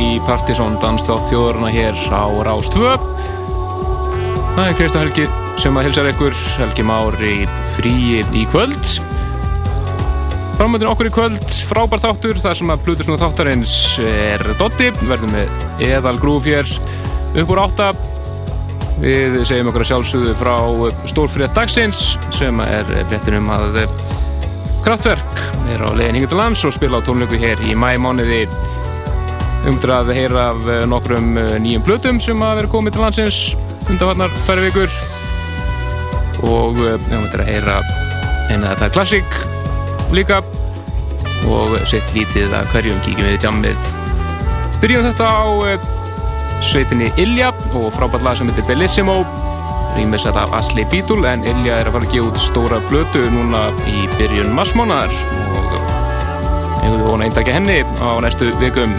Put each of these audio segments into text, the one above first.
í Partisón Danstátt þjóðurna hér á Rástvö. Það er Kristján Helgi sem að hilsa ykkur, Helgi Mári fríi í kvöld. Framöndin okkur í kvöld, frábær þáttur, þar sem að Plutusnúð þáttarins er Dotti, verðum með eðal grúf hér upp úr átta. Við segjum okkur að sjálfsögðu frá stórfrétt dagsins sem er fréttinum að Kraftwerk er á leiðin hinga til lands og spila á tónleiku hér í mæmániði umdur að heyra af eh, nokkrum eh, nýjum blötum sem að vera komið til landsins undanvarnar tværi vikur. Og eh, að heyra eina þetta klassík líka. Og sett lítið að hverjum kíkjum við tjammið byrjum þetta á sveitinni Ilja og frábært lag sem heitir Bellissimo. Rýmisett af Asli Bítul en Ilja er að fara að gefa út stóra blötu núna í byrjun marsmánaðar og við vonað eindakja henni á næstu vikum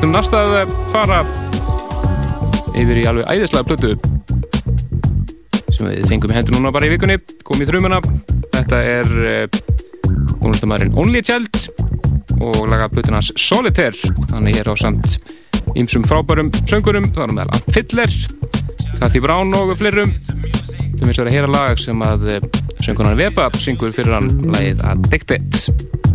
Þú næst að fara yfir í alveg æðislega blötu sem við fengum hendur núna bara í vikunni. Komið í þrjumuna þetta er tónlistamæðurinn Only Child og laga blötunas Solitaire. Þannig er á samt ymsum frábærum söngurum, það er meðal Fiddler Kathy Brown og flerum þú finnst að vera að heyra lag sem að eh, söngunan Veba syngur fyrir hann lagið Addicted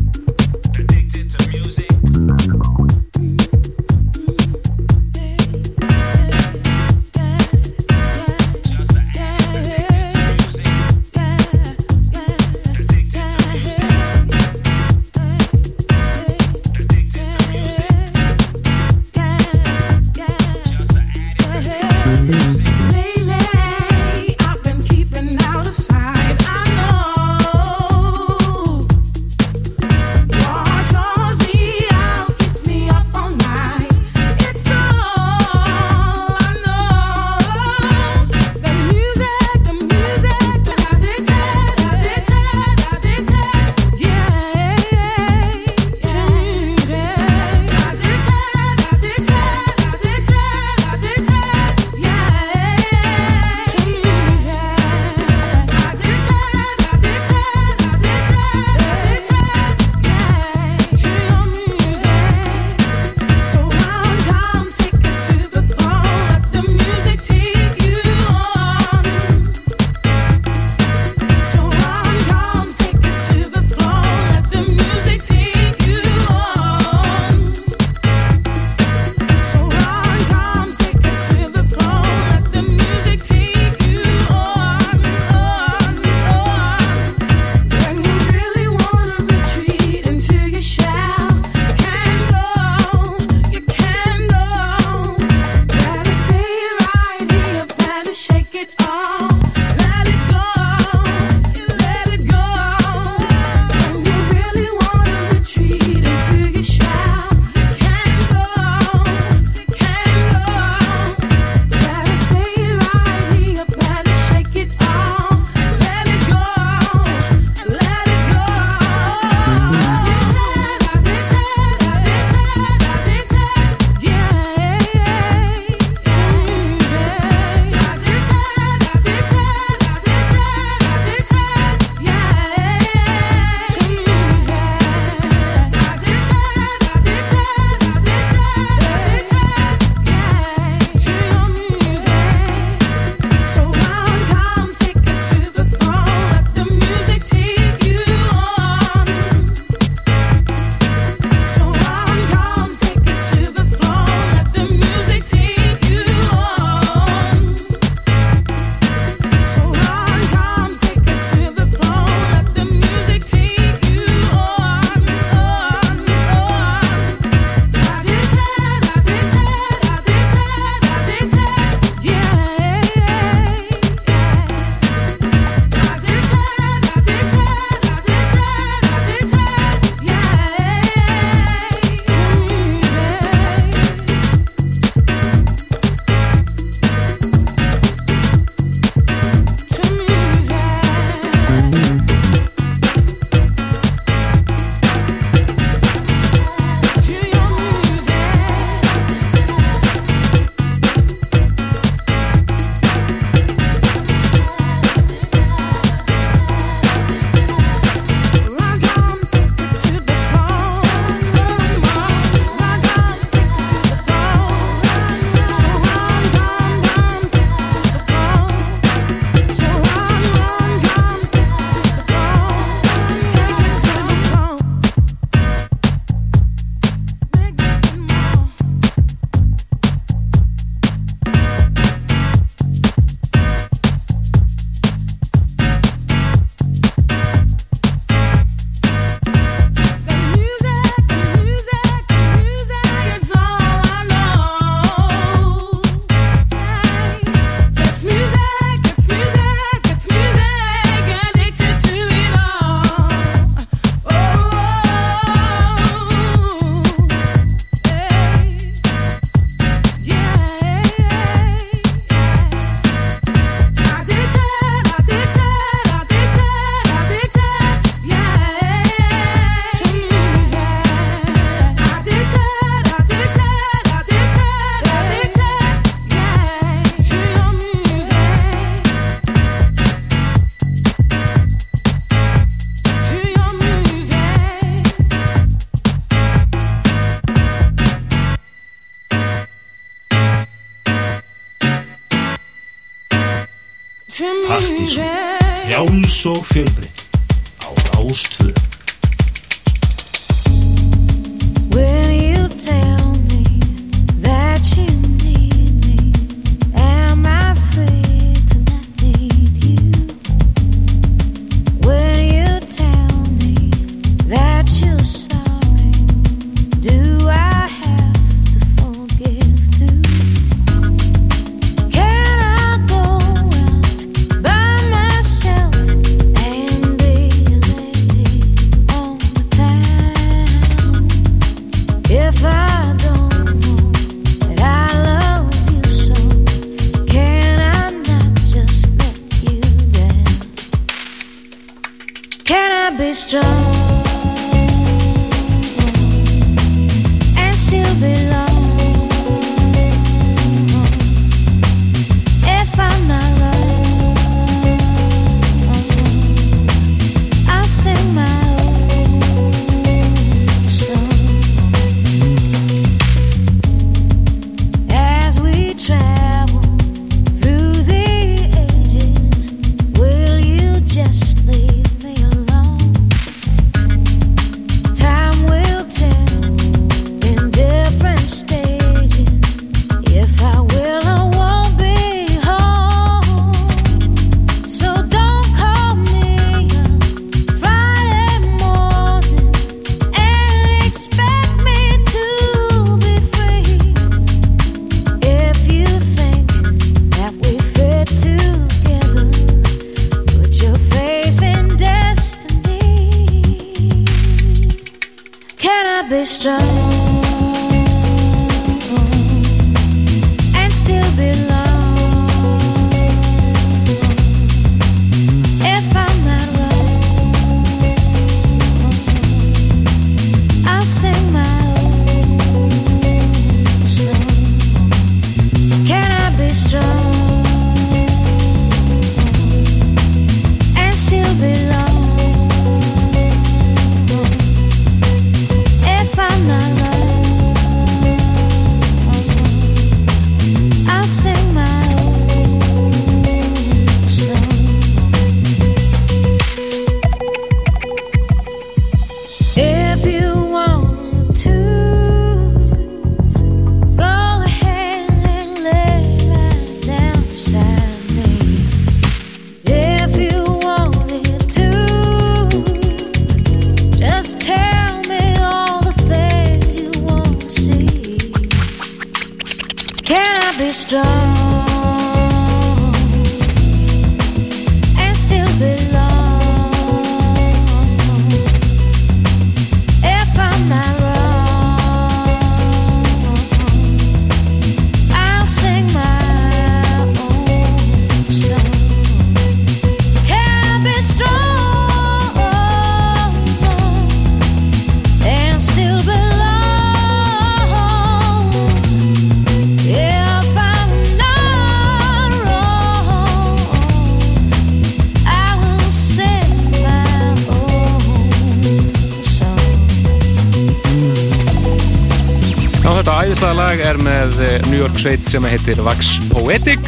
hljómsveit sem heitir Vax Poetic.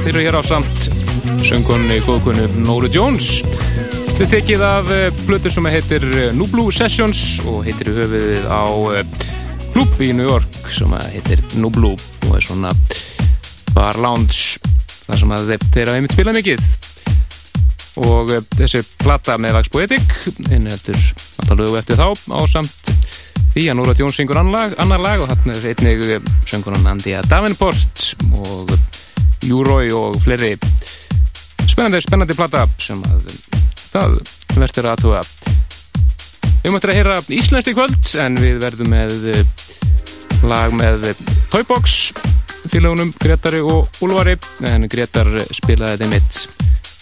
Þeir eru hér á samt söngunni góðkunnu Nóru Jones. Þau tekið af blötu eh, sem heitir eh, Nublu Sessions og heitir höfuðið á klub eh, í New York sem heitir Nublu og er svona bar lounge þar sem þeir hafa einmitt spilað mikið. Og þessi platta með Vax Poetic hinn heldur alltaf lögu eftir þá á samt því að Nóra Jones syngur annar lag og þarna er einnig söngunan Andia Davenport og Júrói og fleiri spennandi, spennandi platta sem að það verður að tóa við möttum að heyra íslenskt í kvöld en við verðum með lag með Toybox félagunum Gretari og Úlvari en Gretar spilaði þeim mitt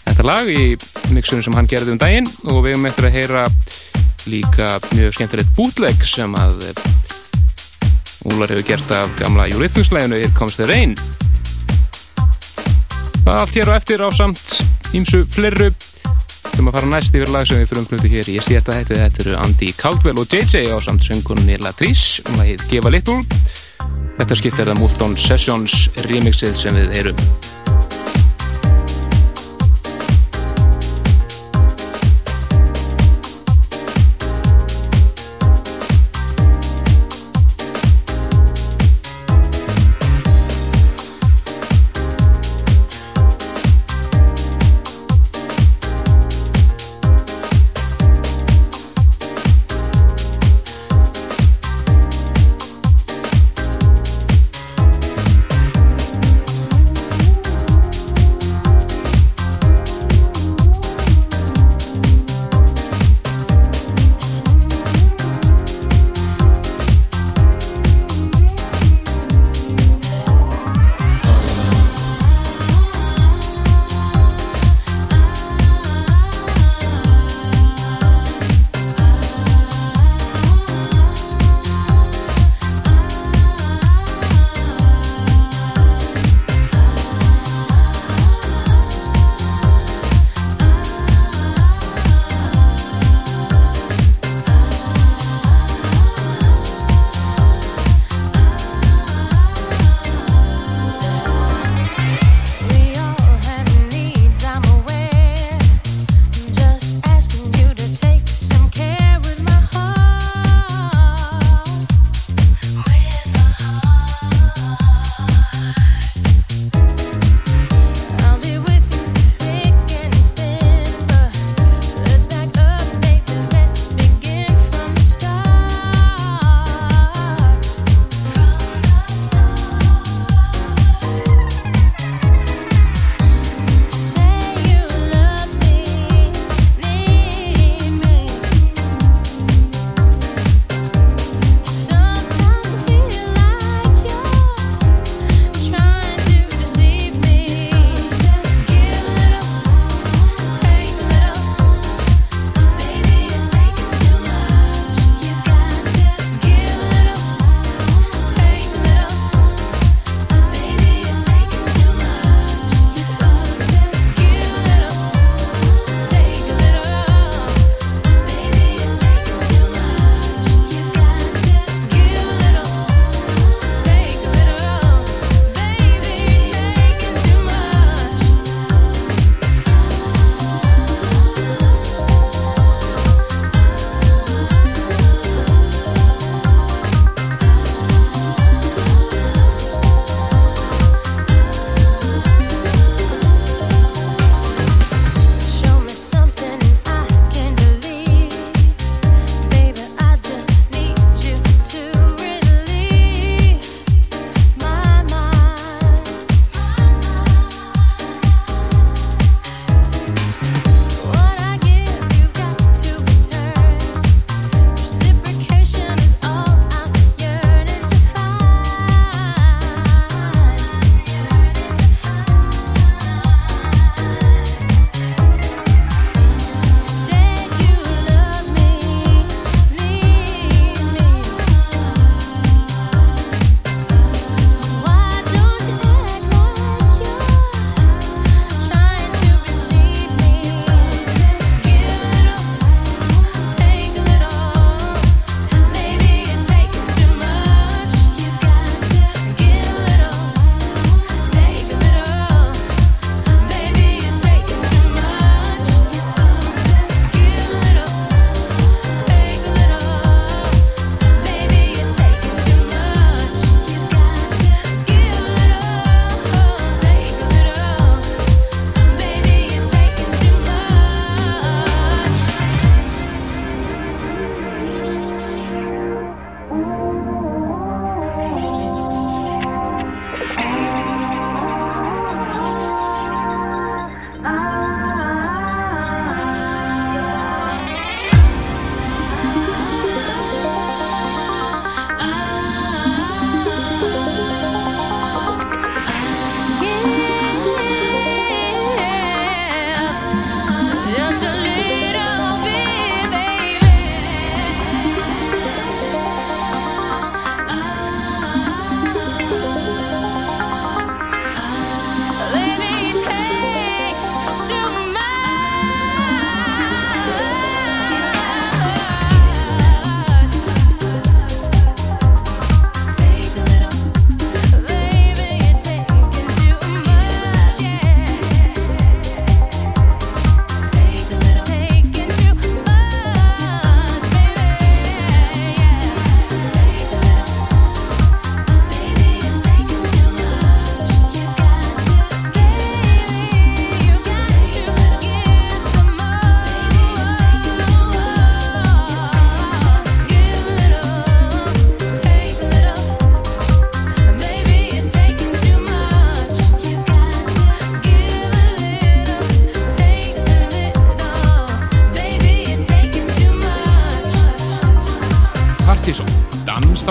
þetta lag í mixunum sem hann gerði um daginn og við möttum að heyra líka mjög skemmtilegt bútleg sem að Úlar hefur gert af gamla júriðnusleginu Here Comes the Rain. Það er allt hér og eftir á samt ímsu flerru sem að fara næst yfir lag sem við fyrir umflutu hér í síðasta hætti þetta eru Andy Caldwell og JJ á samt söngunni Latrice um að heit Gefa Little. Þetta skiptir það Multon Sessions remixið sem við heyrum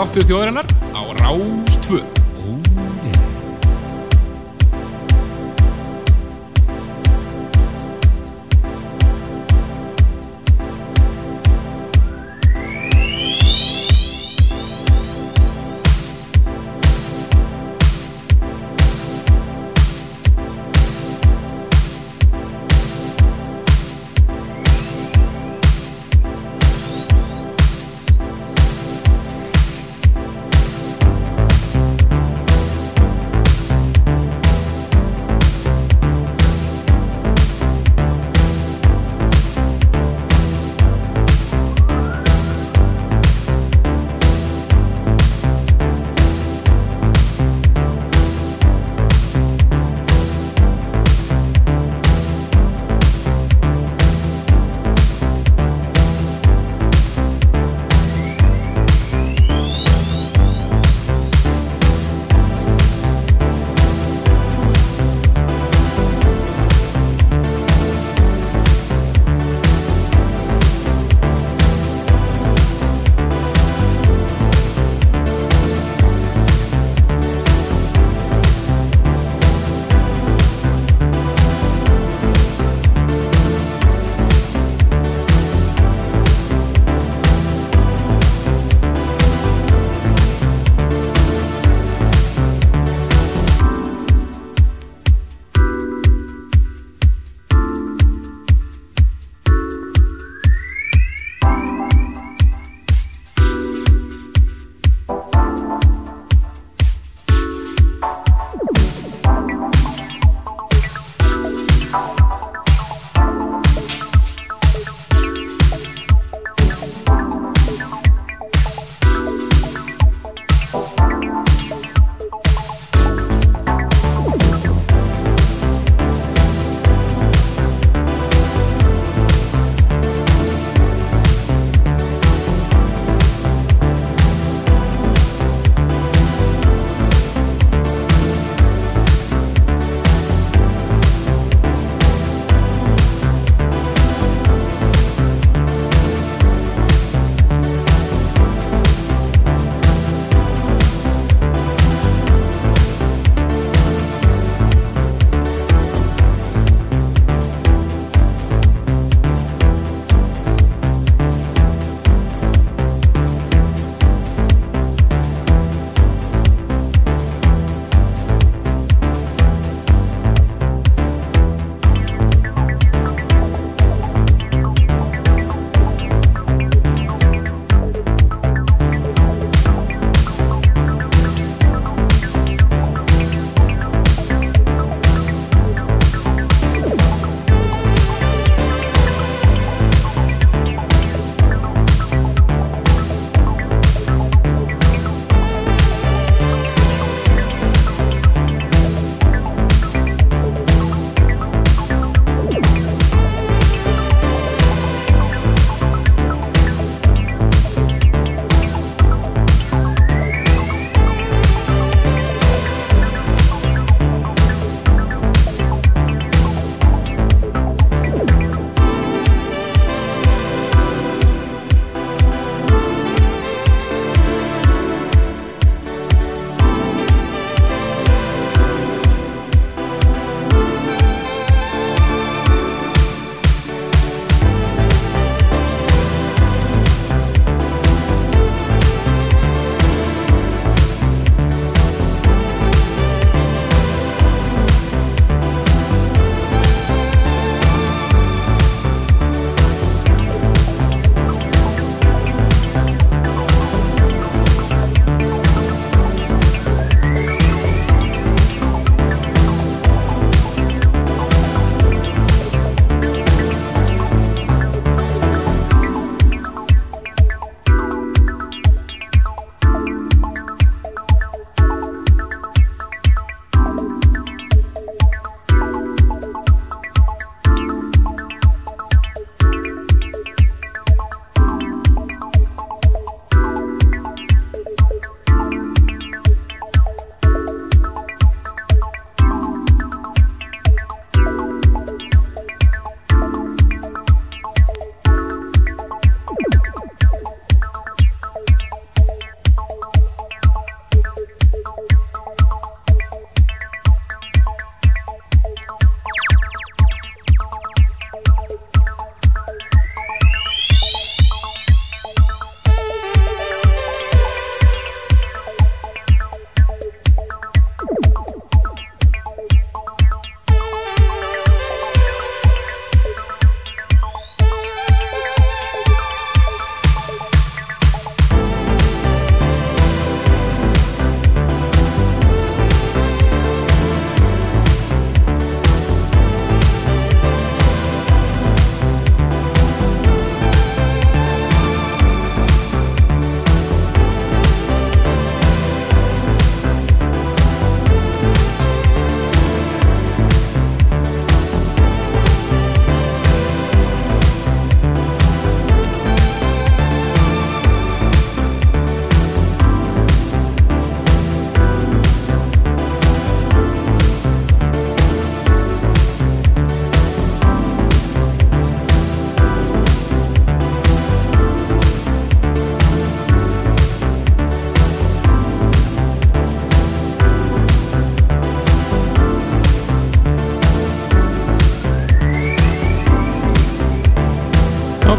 státtur þjóðarinnar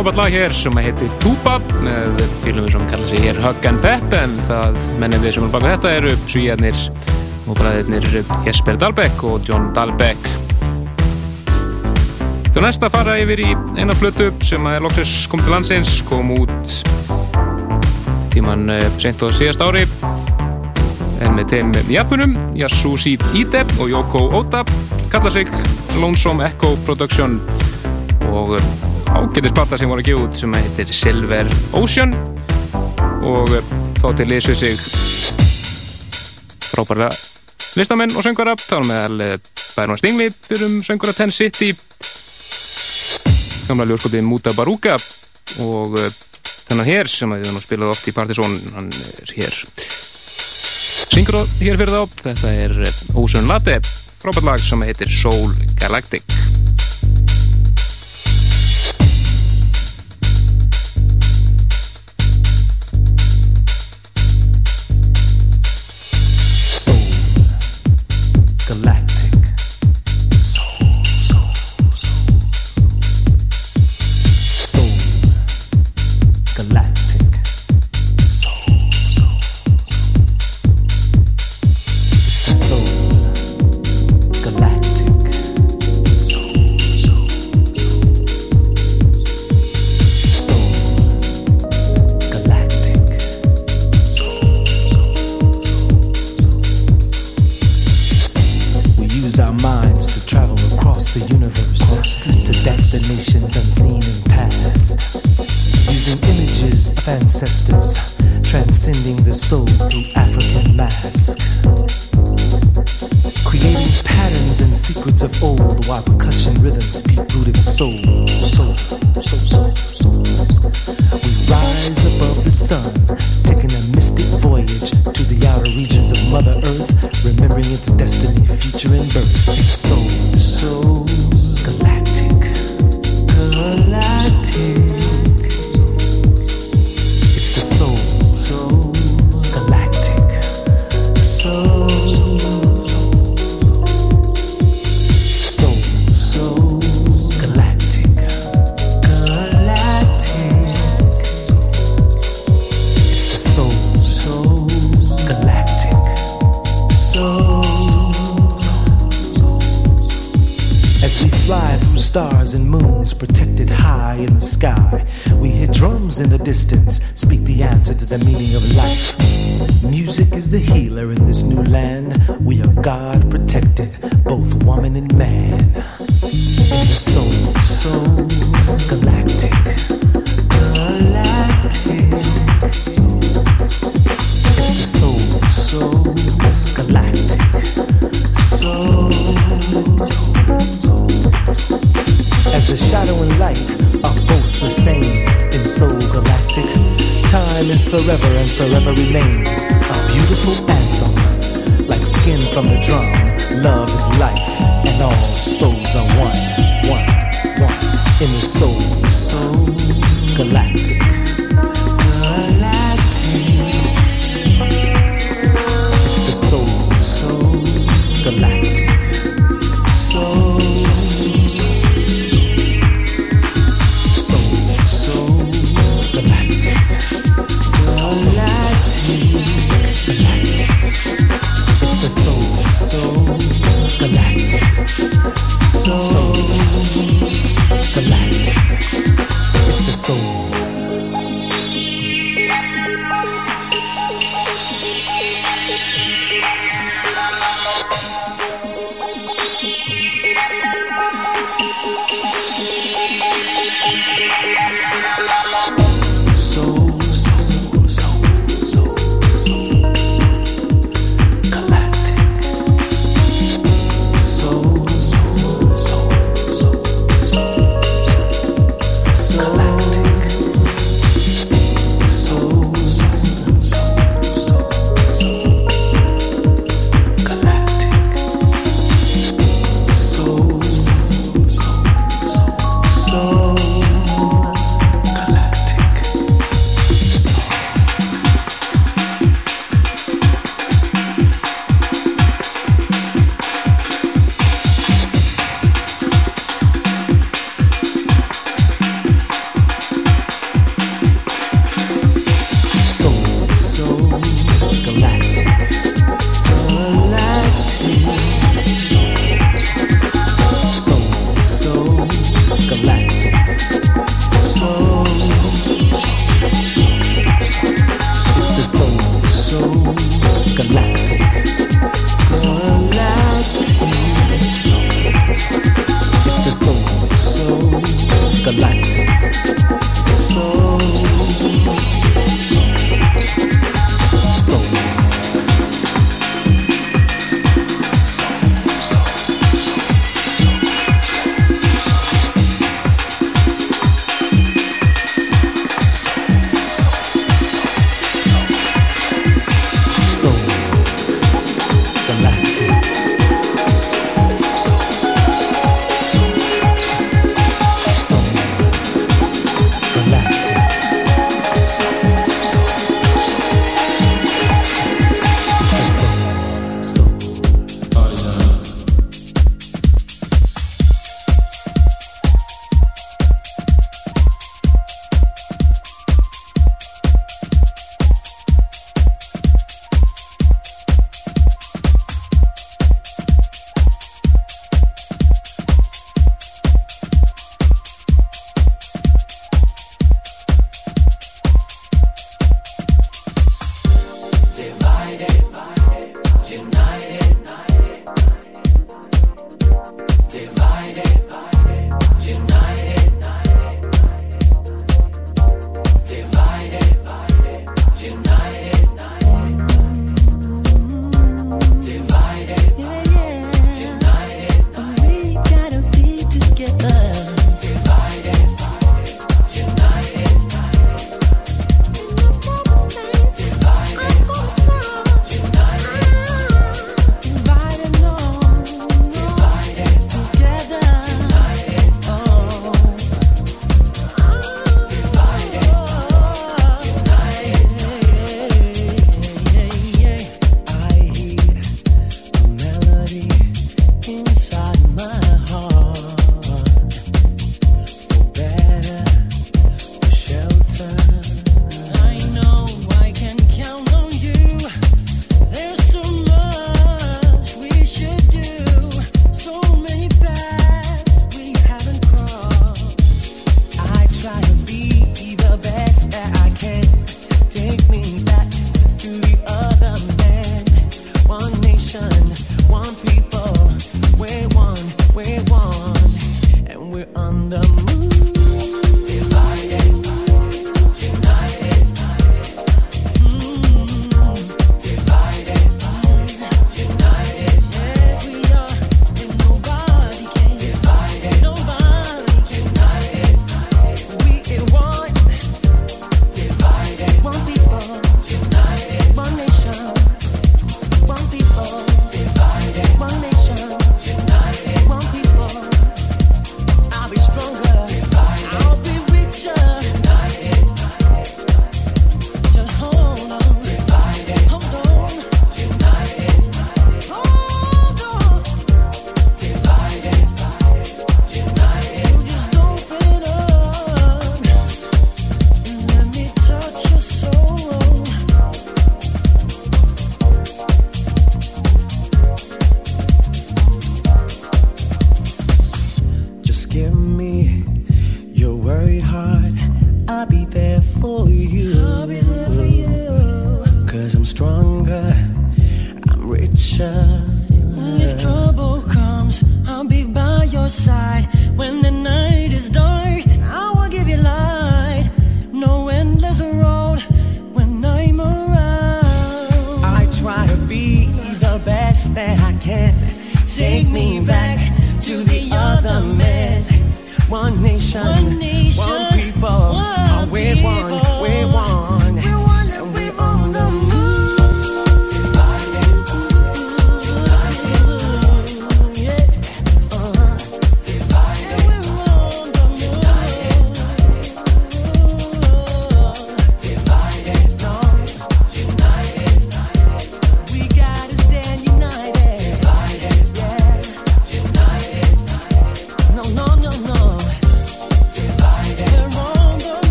frábært lag hér sem heitir Tuba með fylgum sem kalla sig hér Hug and Pep en það mennum við sem er baka þetta eru svíjarnir og bræðirnir Jesper Dahlbeck og John Dahlbeck. Þú næst að fara yfir í eina blötu sem er loksins kom til landsins kom út tíman eh, sent og síðast ári en með þeim japunum Yasushi Ide og Yoko Oda kalla sig Lonesome Echo Production og ágættis platta sem voru að gefa út sem heitir Silver Ocean og eh, þá til liðs við sig frábæra listamenn og söngara þá er meðal eh, Bærmann Stingli fyrir um söngara Ten City gamla ljóskótið Muta Baruka og eh, þennan hér sem við hann spilaði oft í Partizón hann er hér. Syngur hér fyrir þá þetta er Ocean Latte frábært lag sem heitir Soul Galactic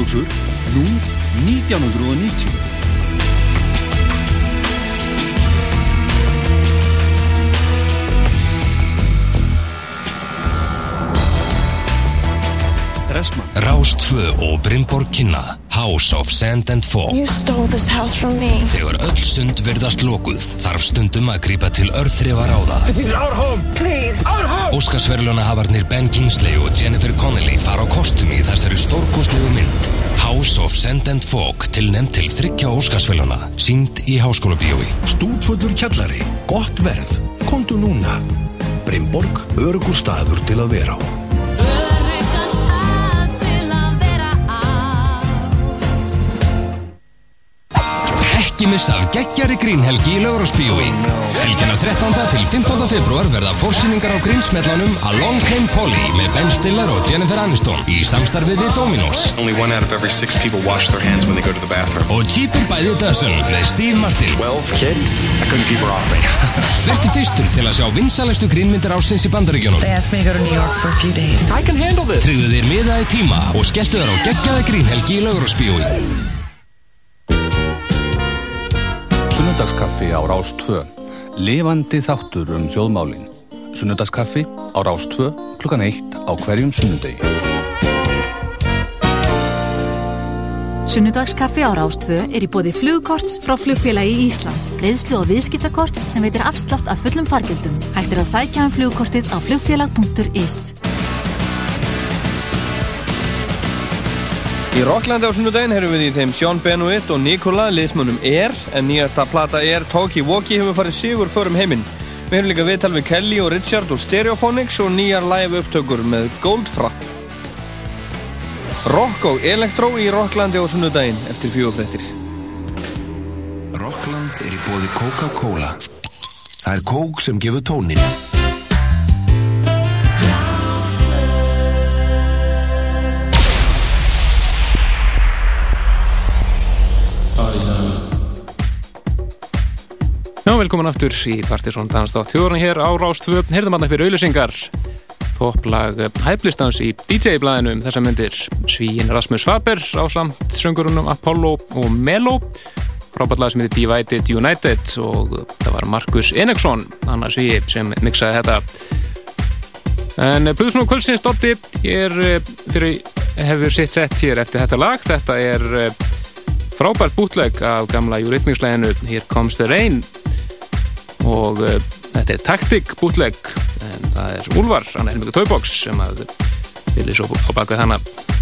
gallabugsur nú 1990. Dressmann. Rástfö og Brynborg kynna House of Sand and Fog Þegar öll sund verðast lókuð þarf stundum að grýpa til örþrifa ráða Óskarsverðluna hafarnir Ben Kingsley og Jennifer Connelly fara á kostum í þessari stórkoslegu mynd. House of Sand and Fog tilnæmt til þryggja Óskarsverðluna sínd í Háskóla Bíói Stúdfullur kjallari, gott verð, kontu núna. Brynborg, örgur staður til að vera á ekki missa af geggjari grínhelgi í Laugrósbíói. Helgina 13. til 15. februar verða fórsýningar á grínsmellanum Along Came Polly með Ben Stiller og Jennifer Aniston í samstarfið við Dominos. Og Cheaper by the Dozen með Steve Martin. Verði fyrstur til að sjá vinsalestu grínmyndir ásins í bandaríkjónum. Tryggðu þér miða í tíma og skelltu þér á geggjaði grínhelgi í Laugrósbíói. Sunnudagskaffi á Rás 2. Levandi þáttur um þjóðmálinn. Sunnudagskaffi á Rás 2 klukkan 1 á hverjum sunnudegi. Sunnudagskaffi á Rás 2 er í bóði flugkorts frá flugfélagi Íslands. Greiðslu og viðskiptakorts sem veitir afslátt af fullum fargjöldum. Hættir að sækja um flugkortið á flugfélag.is. Í Rocklandi á sunnudaginn erum við í þeim Sean Benoit og Nikola liðsmunum Er en nýjasta plata Er Talkie Walkie hefur farið sigur förum heiminn. Við hefum líka viðtal við Kelly og Richard og Stereophonics og nýjar live upptökur með Goldfrapp. Rock og Electro í Rocklandi á sunnudaginn eftir fjóðfrettir. Rockland er í bóði Coca-Cola. Það er kók sem gefur tónin. Velkomin aftur í Partisón Danstátt þjóðurinn hér á Rástvöp. Heyrðum aðna fyrir auðlisingar. topplag hæflistans í DJ-blæðinu um þessa myndir. Svíin Rasmus Faber á samt söngurunum Apollo og Melo. Frábært sem heitir Divided United og það var Markus Enexson annars við sem mixaði þetta. En Búðsson og Kvölsins Dotti er eh, fyrir hefur sitt sett hér eftir þetta lag. Þetta er eh, frábært bútleg af gamla júriðmingsleginu Here Comes the Rain og uh, þetta er taktik bútleg en það er Úlvar, hann er mjög tóiboks sem að vilja svo á baka þannig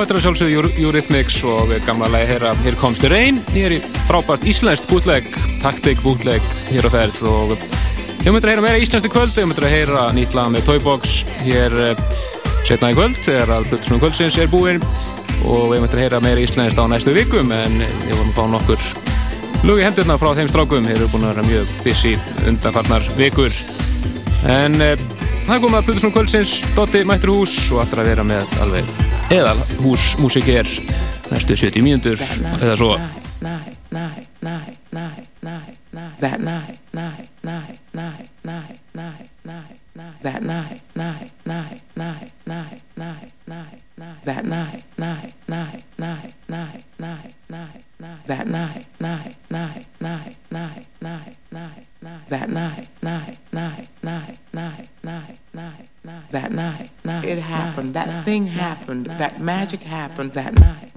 þetta er sjálfsögðu Eurythmics og gamla lagi heyra Here Comes the Rain. Hér er frábært íslenskt bútleg, taktik bútleg hér á ferð og ég myndir að heyra meira íslenskt í kvöld, ég myndir að heyra nýtt lag með Toybox hér eh, setna í kvöld þegar að Plutusnum kvöldsins er búinn og ég myndir að heyra meira íslenskt á næstu vikum en ég vorum fá nokkur lugi hendurna frá þeim strákum, þeir eru búin að vera mjög busy undanfarnar vikur. En eh, það komið að Plutusnum kvöldsins, Dotti mættur hús og allra vera með alveg eðal hús músik er næstu 70 mínútur eða svo magic happened, that night,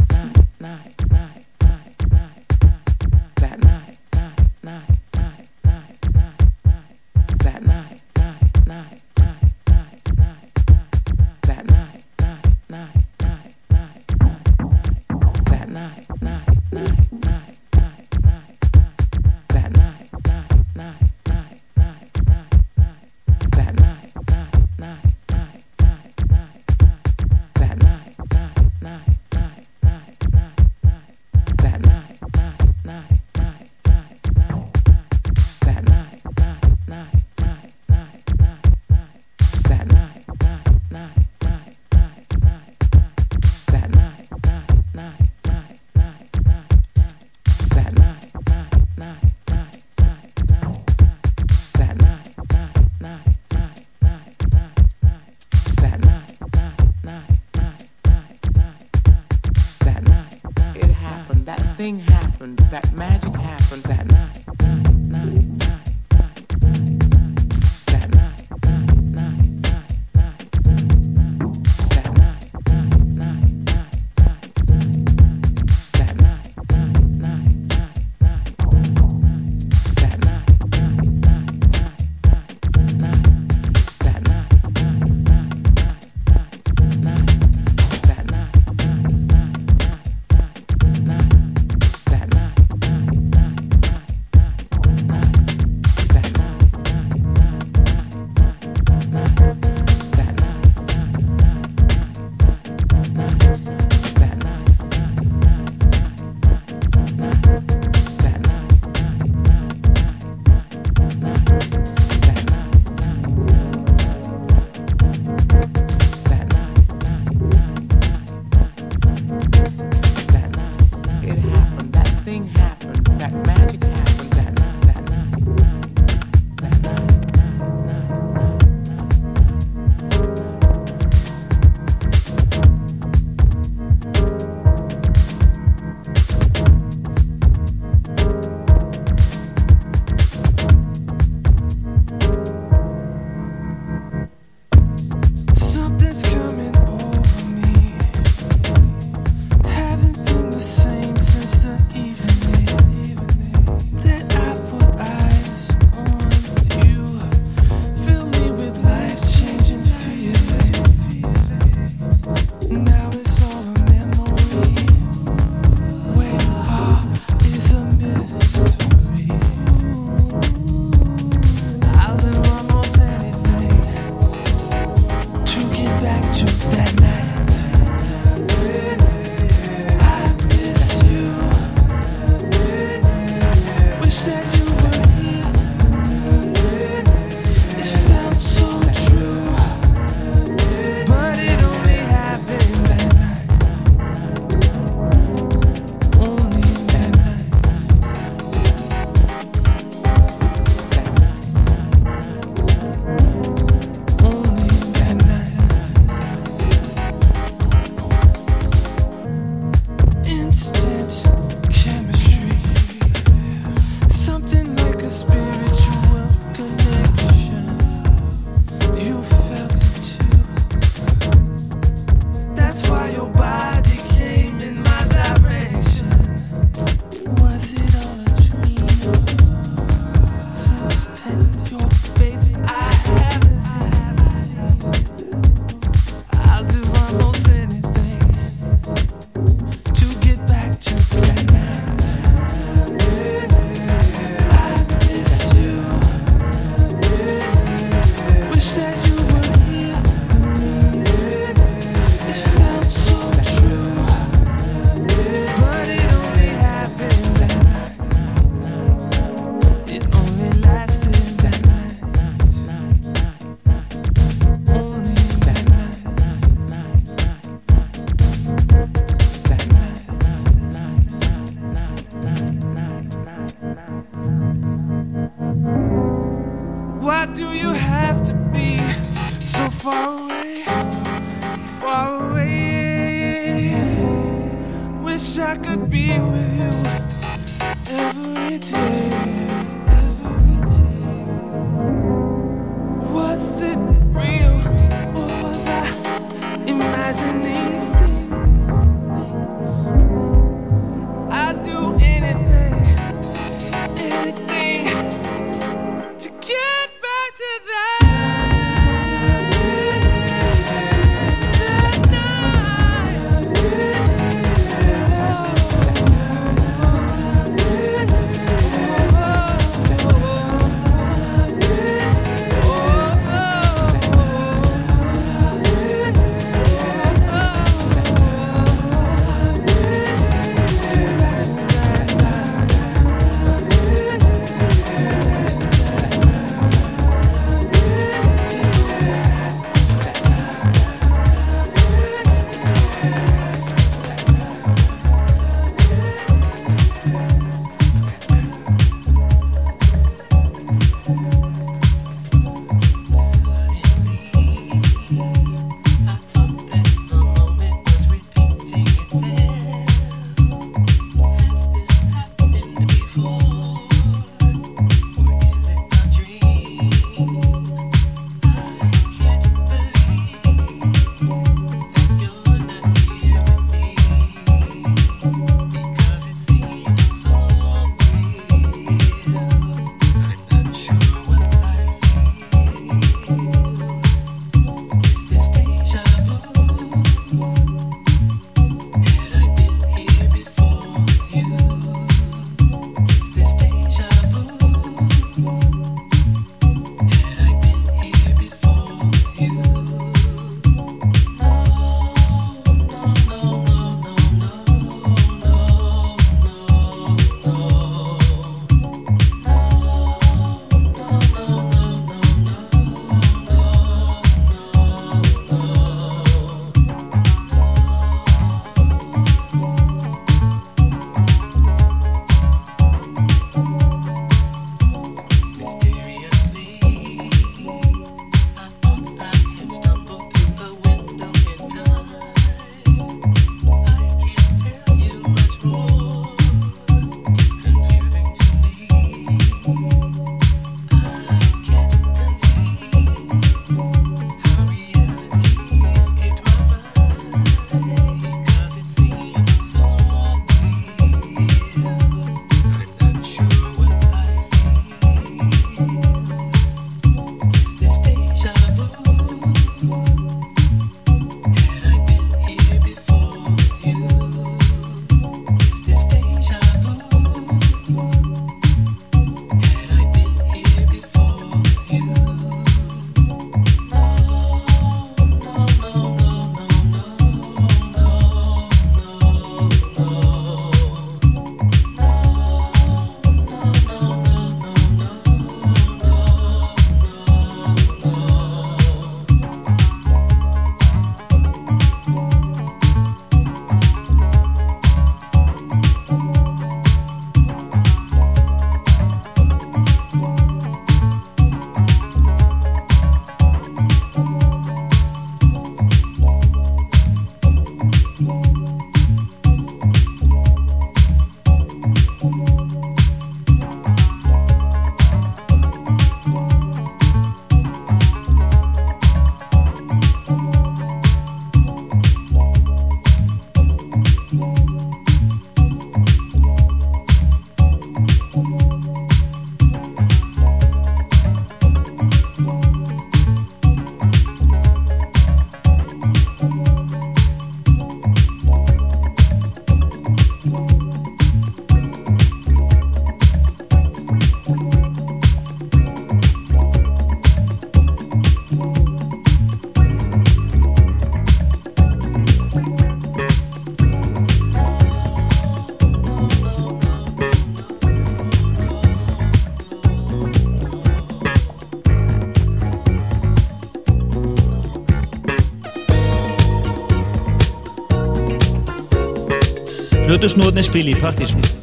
Plötusnóðni spili í partysón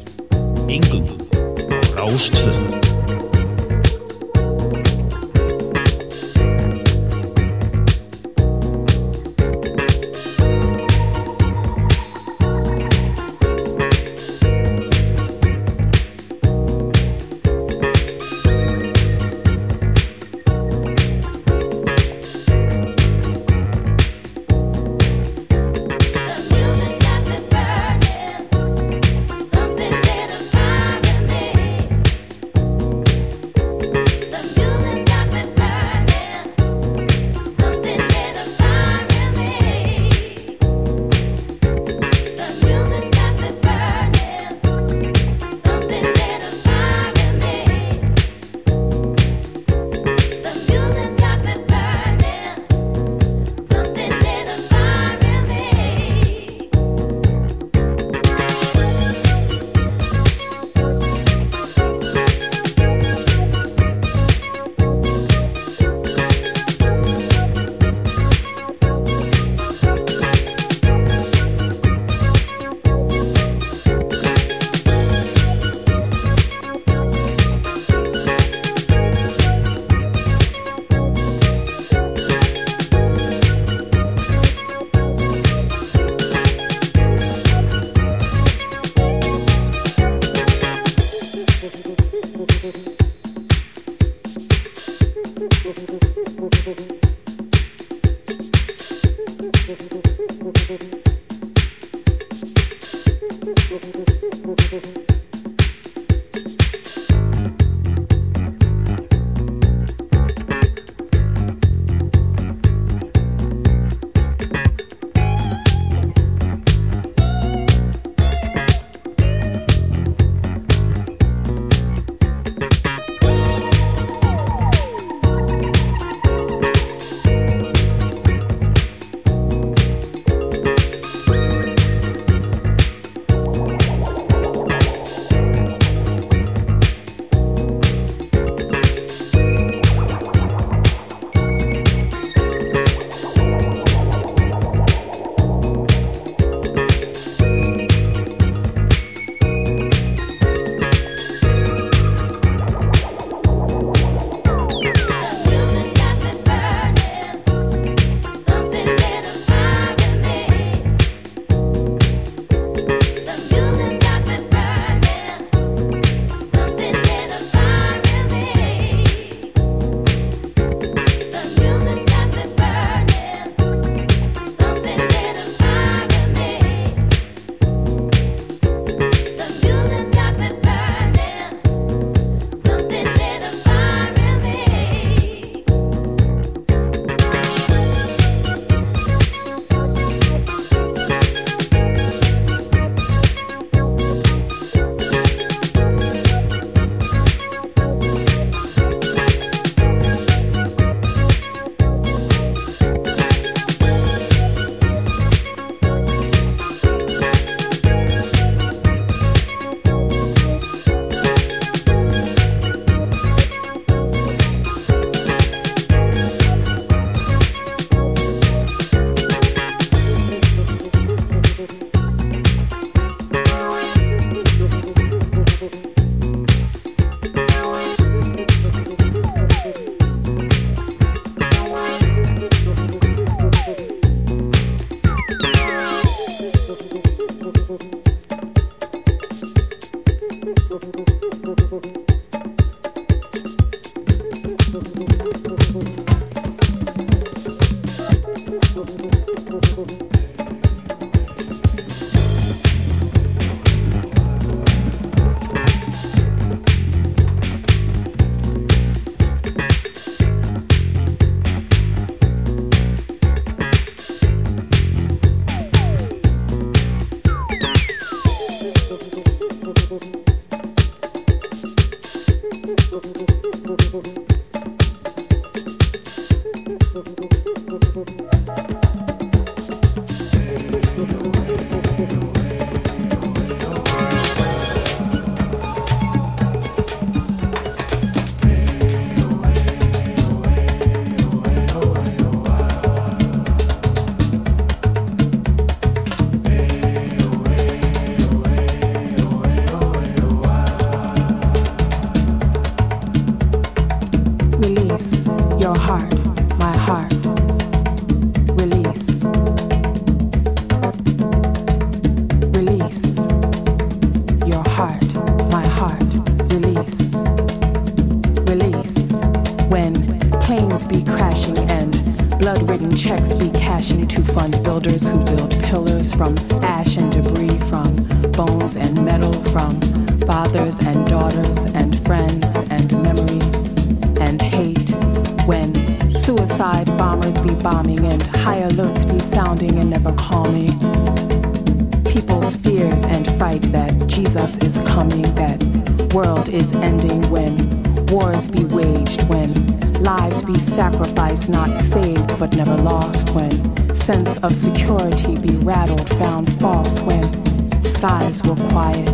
eyes were quiet.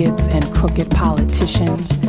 Bigots and crooked politicians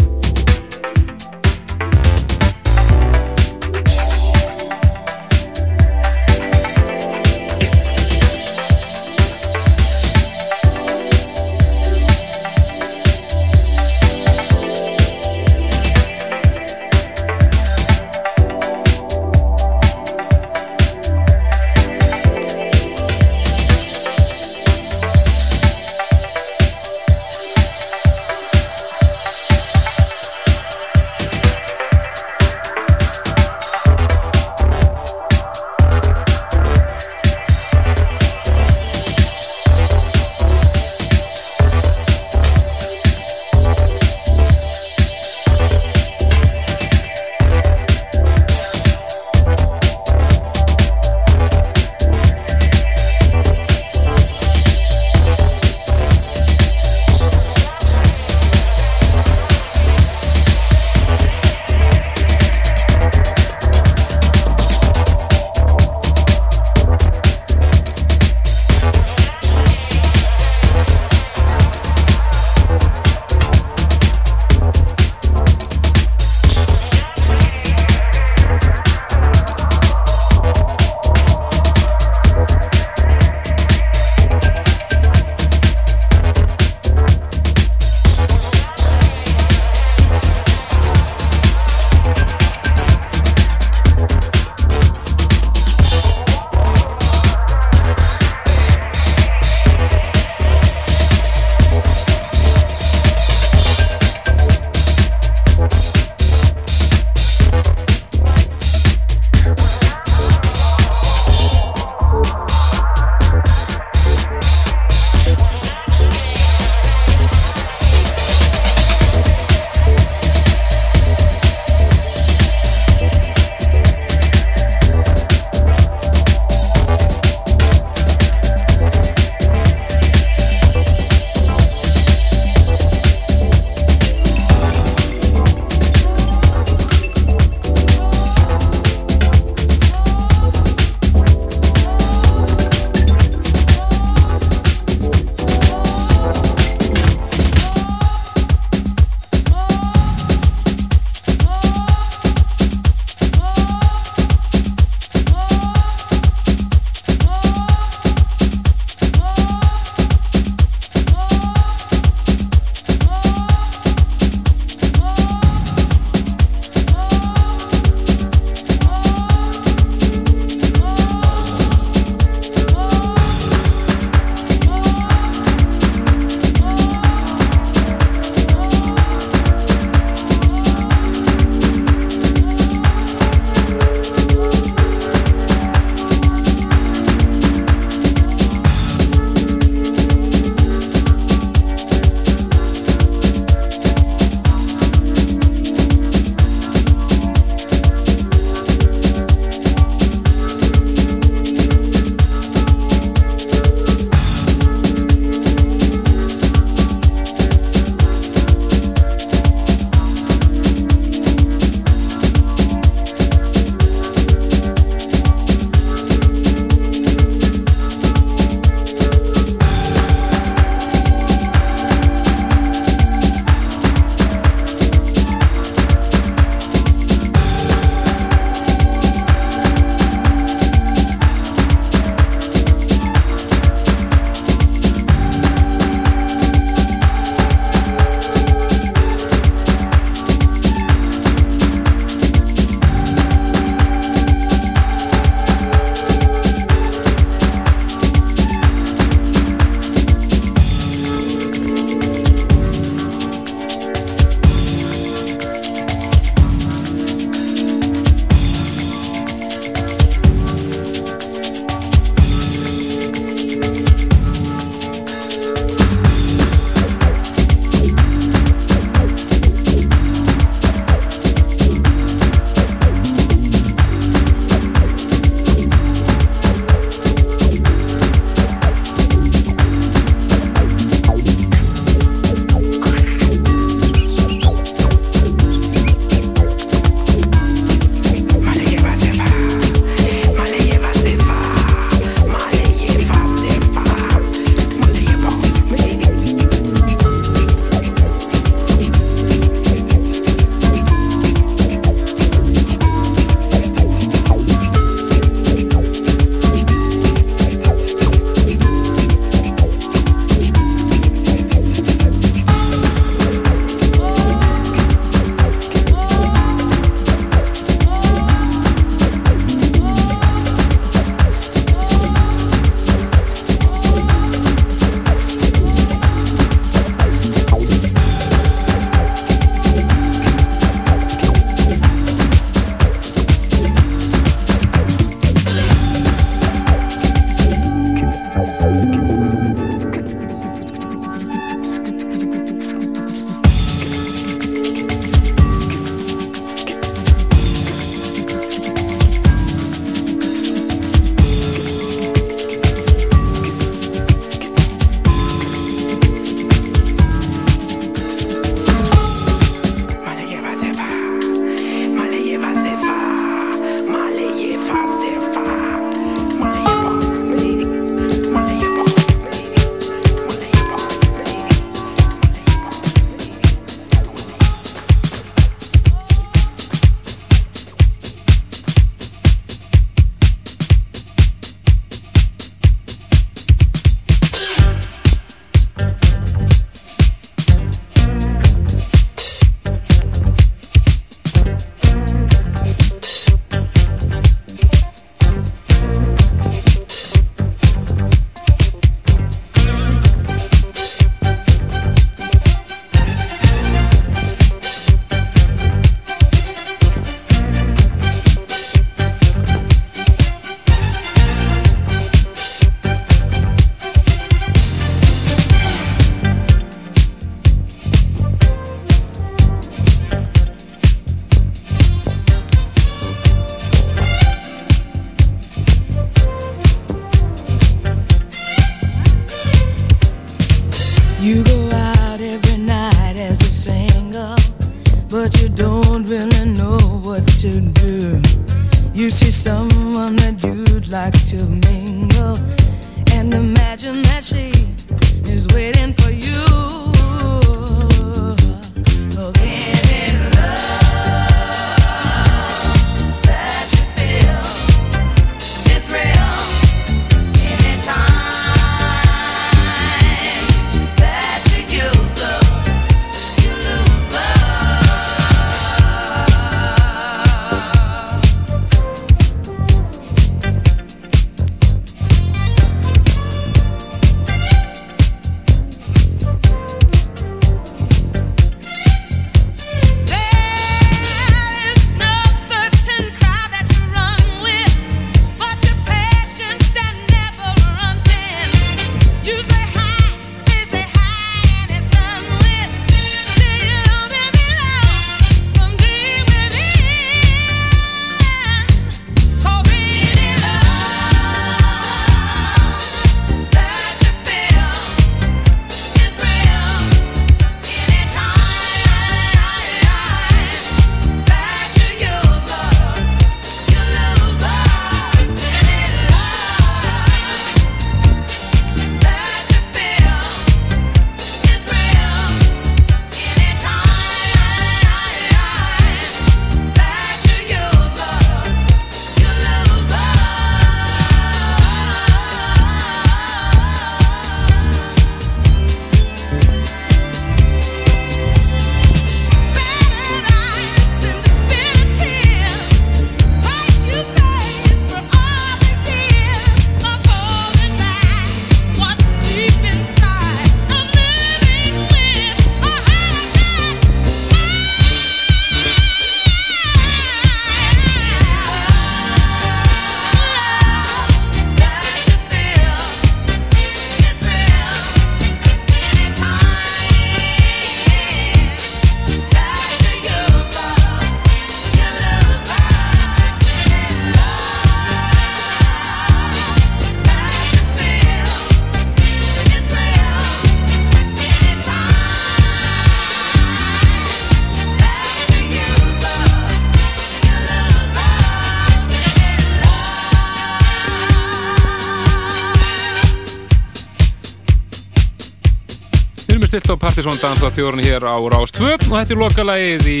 Partisón Dansla þjórun hér á Rás 2 og þetta er lokalagið í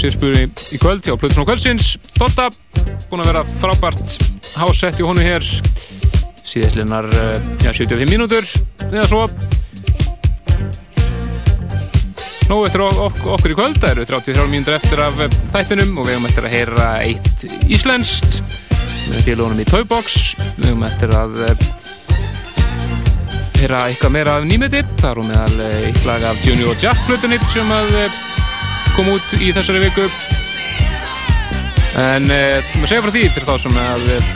sérspúri í kvöld hjá Plutusson kvöldsins. Dotta, búin að vera frábært hásett í honu hér síðastlinnar ja, 75 mínútur. Eða svo. Nú eftir ok ok okkur í kvöld, það eru 33 mínútur eftir af eh, þættinum og við höfum eftir að heyra eitt íslenskt með félagunum í Toybox. Við höfum eftir að eh, heyra eitthvað meira af það er hún meðal eh, eitt lag af Junior Jack hlutunni sem að eh, kom út í þessari viku. En maður segja frá því fyrir þá sem að uh,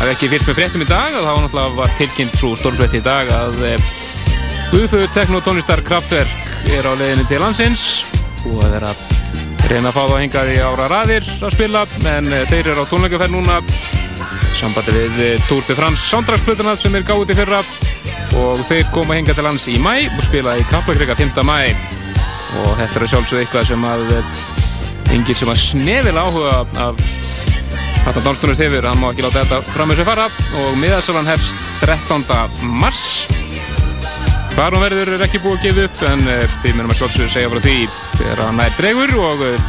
hafi ekki fyrst með fréttum í dag að náttúrulega var tilkynnt svo stórfrétti í dag að Guðfu Teknotónistar Kraftwerk er á leiðinni til landsins og að vera að reyna að fá það hingað í ára raðir að spila en þeir eru á tónleikaferð núna sambandi við eh, Tour de France soundtracksplutuna sem er gáðið í fyrra. Og þeir koma hinga til lands í mæ og spila í Kaplakrika 5. mæ og þetta er sjálfsög eitthvað sem að enginn sem að snefil áhuga af Þetta Dónstunist hefur, hann má ekki láta þetta fram með sér fara. Og miðasalan hefst 13. mars. Hvar hún verður er ekki búið að gefa upp en uh, við munum að sjálfsögðu segja frá því þegar hann nær dregur. Og uh,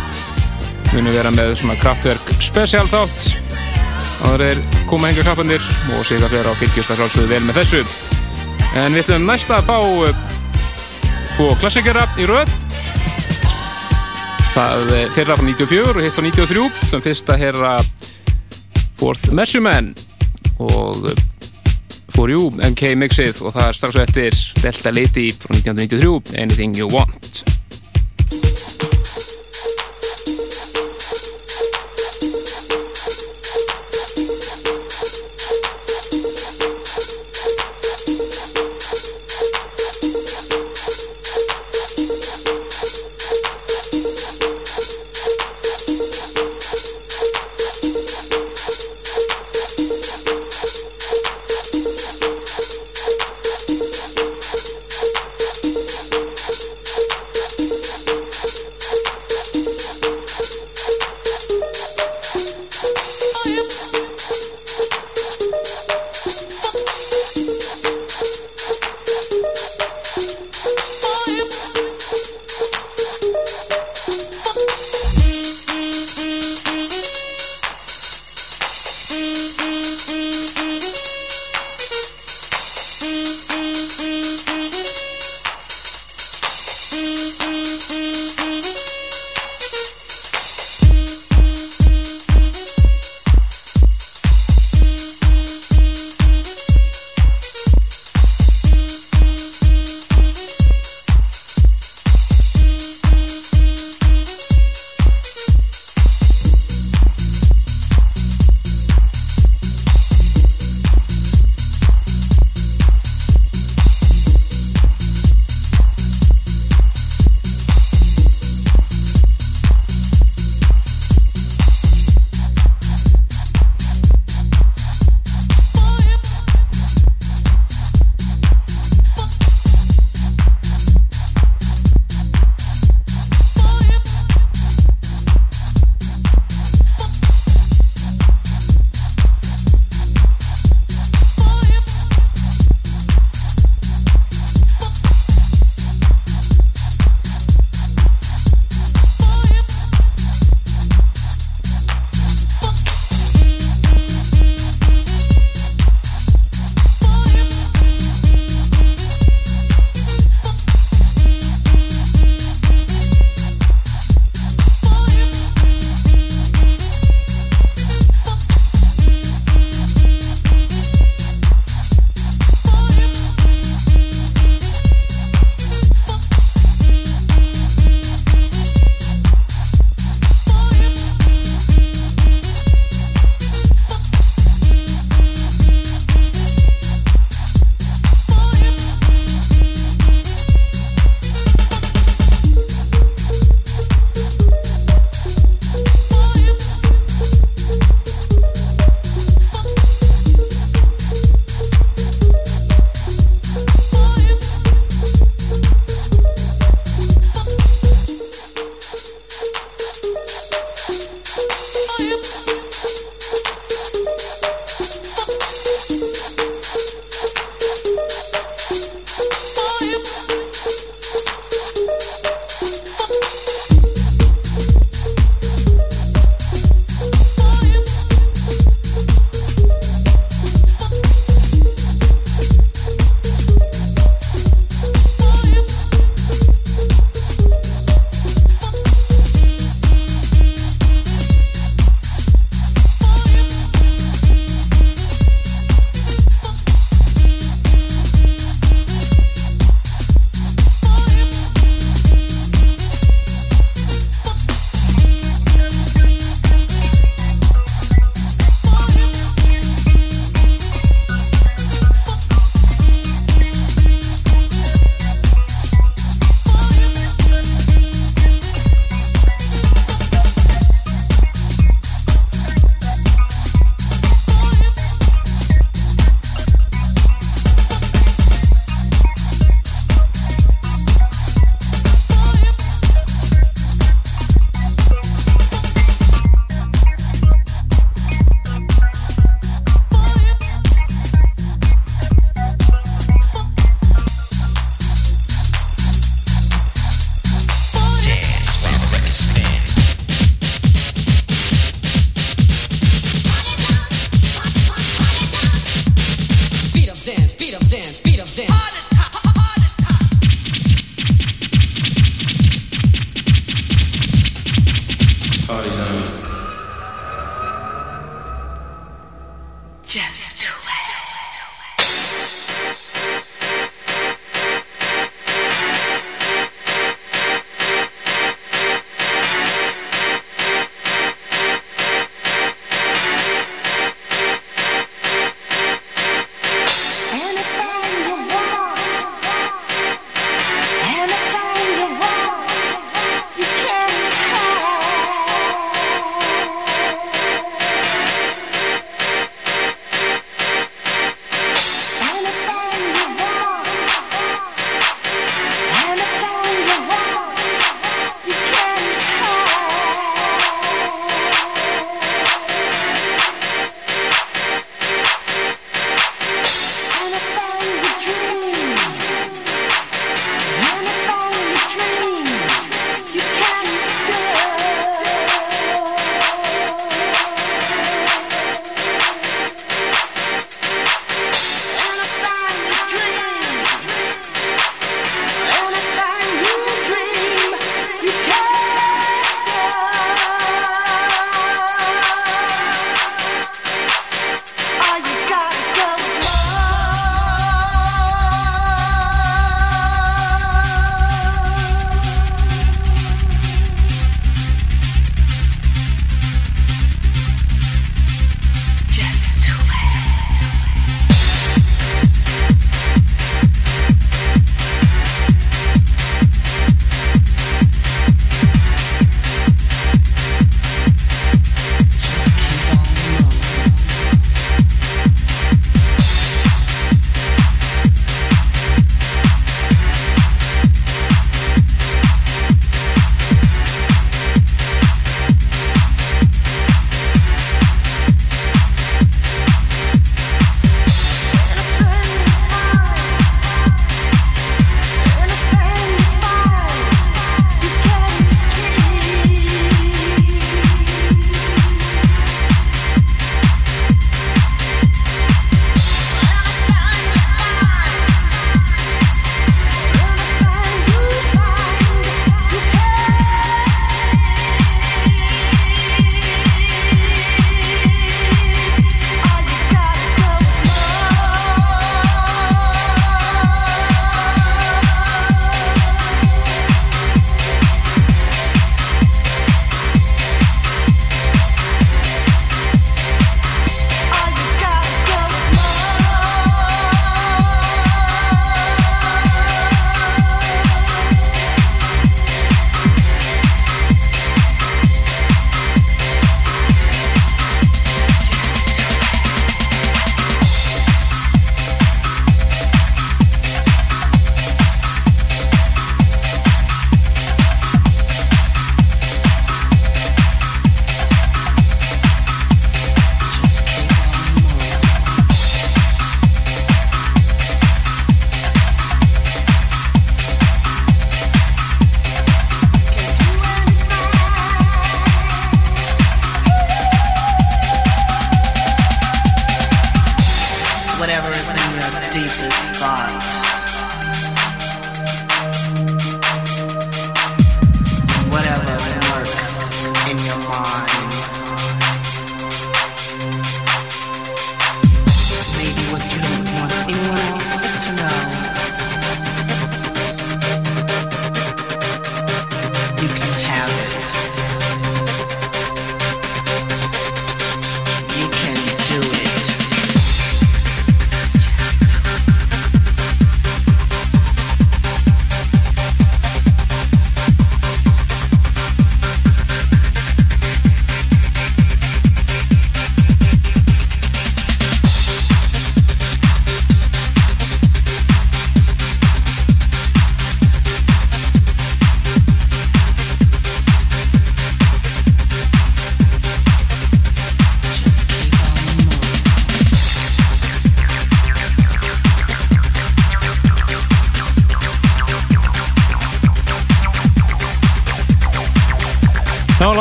munum vera með svona kraftverk spesial þátt Það er koma enga kappanir og sig að vera á fylgjast að sjálfsögðu vel með þessu. En við ætlum næsta að fá uh, tvo klassikera í röð. Það uh, þeirra frá 94 og hitt frá 93 sem fyrsta herra Fourth Measurement og uh, For You MK Mixið og það er strax og eftir Delta Lady frá 1993 Anything You Want.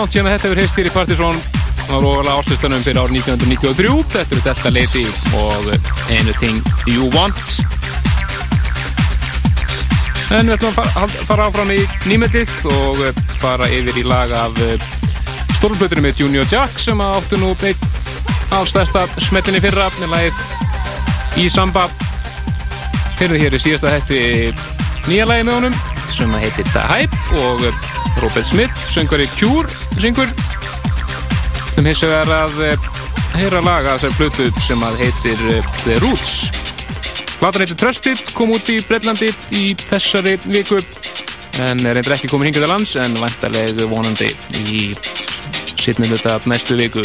Langt síðan að þetta heist hér í Partizón. Á róðala áslustanum fyrir árið 1993 þetta eru Delta Lady og Anything You Want. En við ætlum að fara, fara áfram í nýmendið og eh, fara yfir í lag af stórlblötunum með Junior Jack sem áttu nú allstæðsta smettinni fyrra með lagið í samba. Heyrðu hér í síðasta hætti nýja lagi með honum sem heitir The Hype og Robert Smith, söngari Cure syngur. Sem hins vegar að eh, heyra laga þessar blötu sem að heitir eh, The Roots. Platan heitir Trusted, kom út í Breitlandi í þessari viku en er reyndar ekki komin hingað til lands en vantarlega vonandi í sittnum þetta næstu viku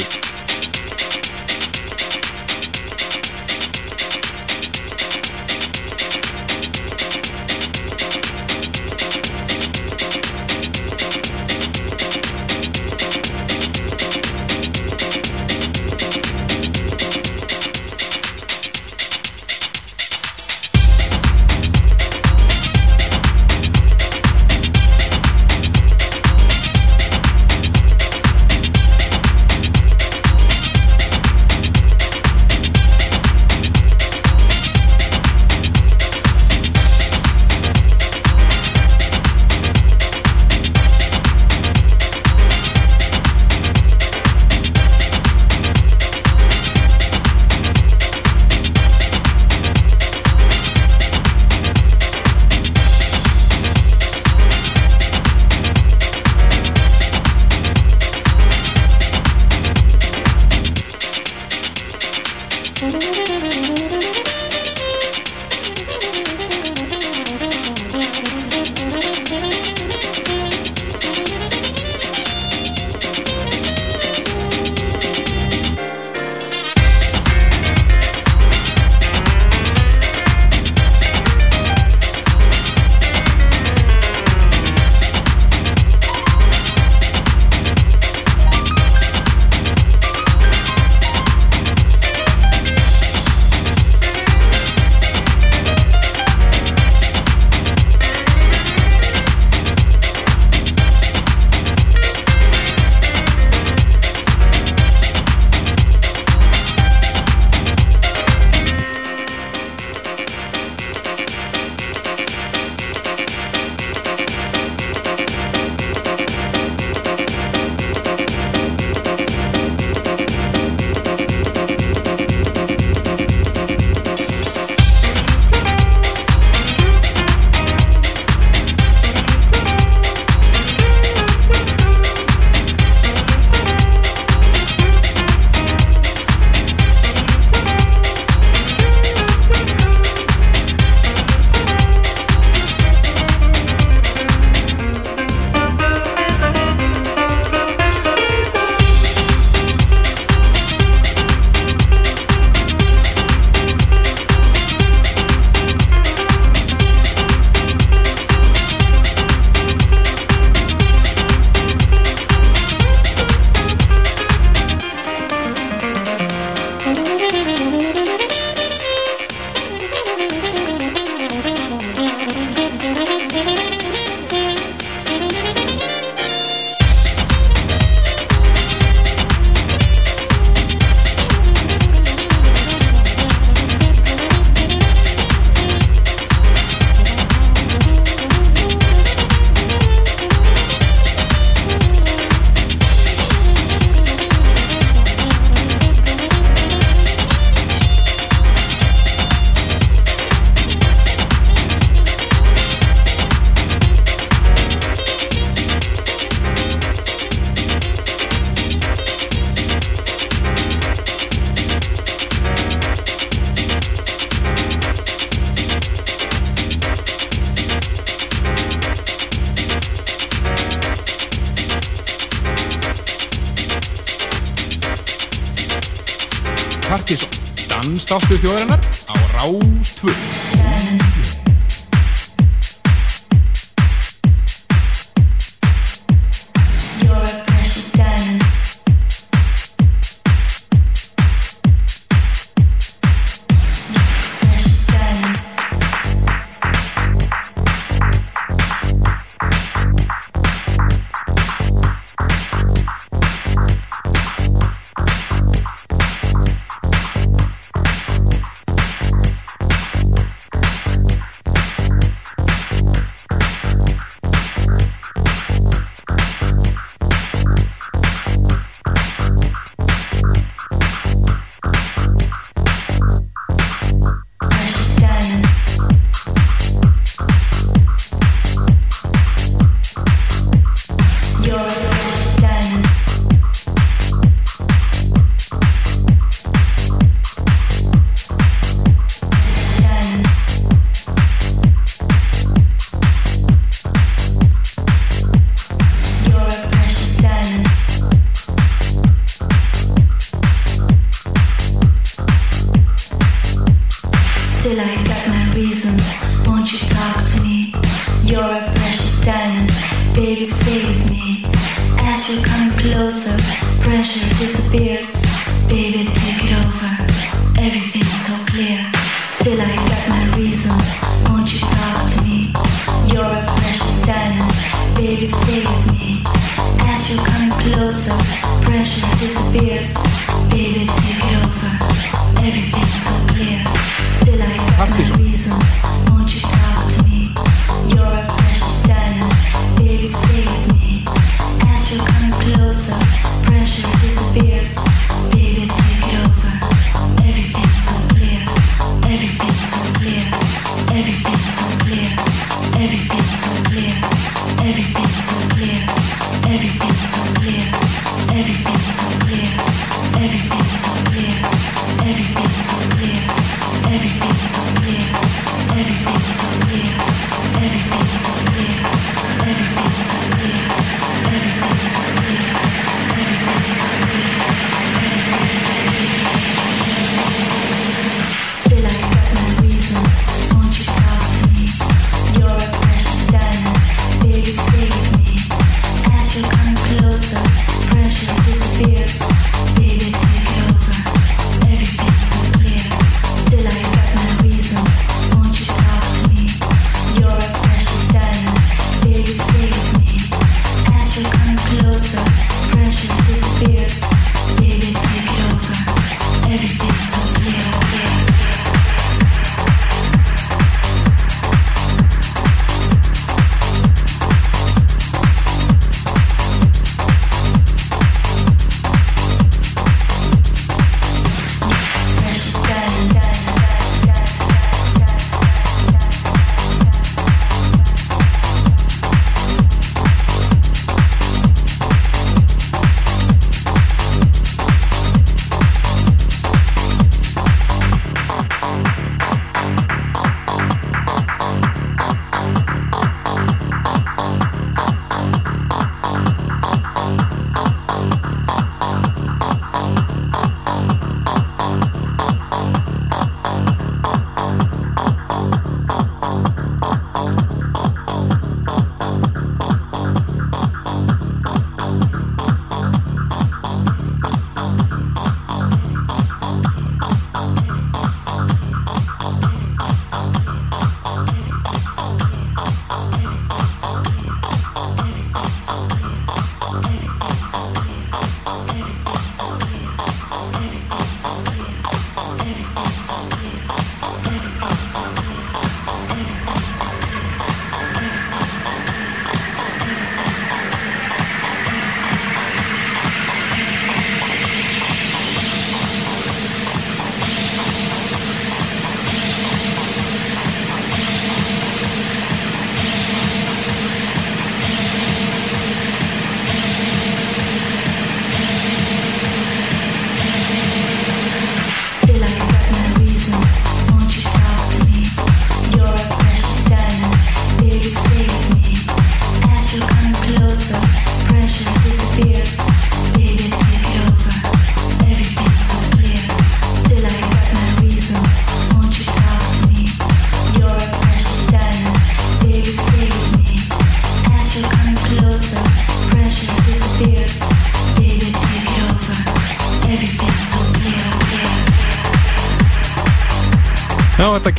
dansþáttu þjóðarinnar á Rástvö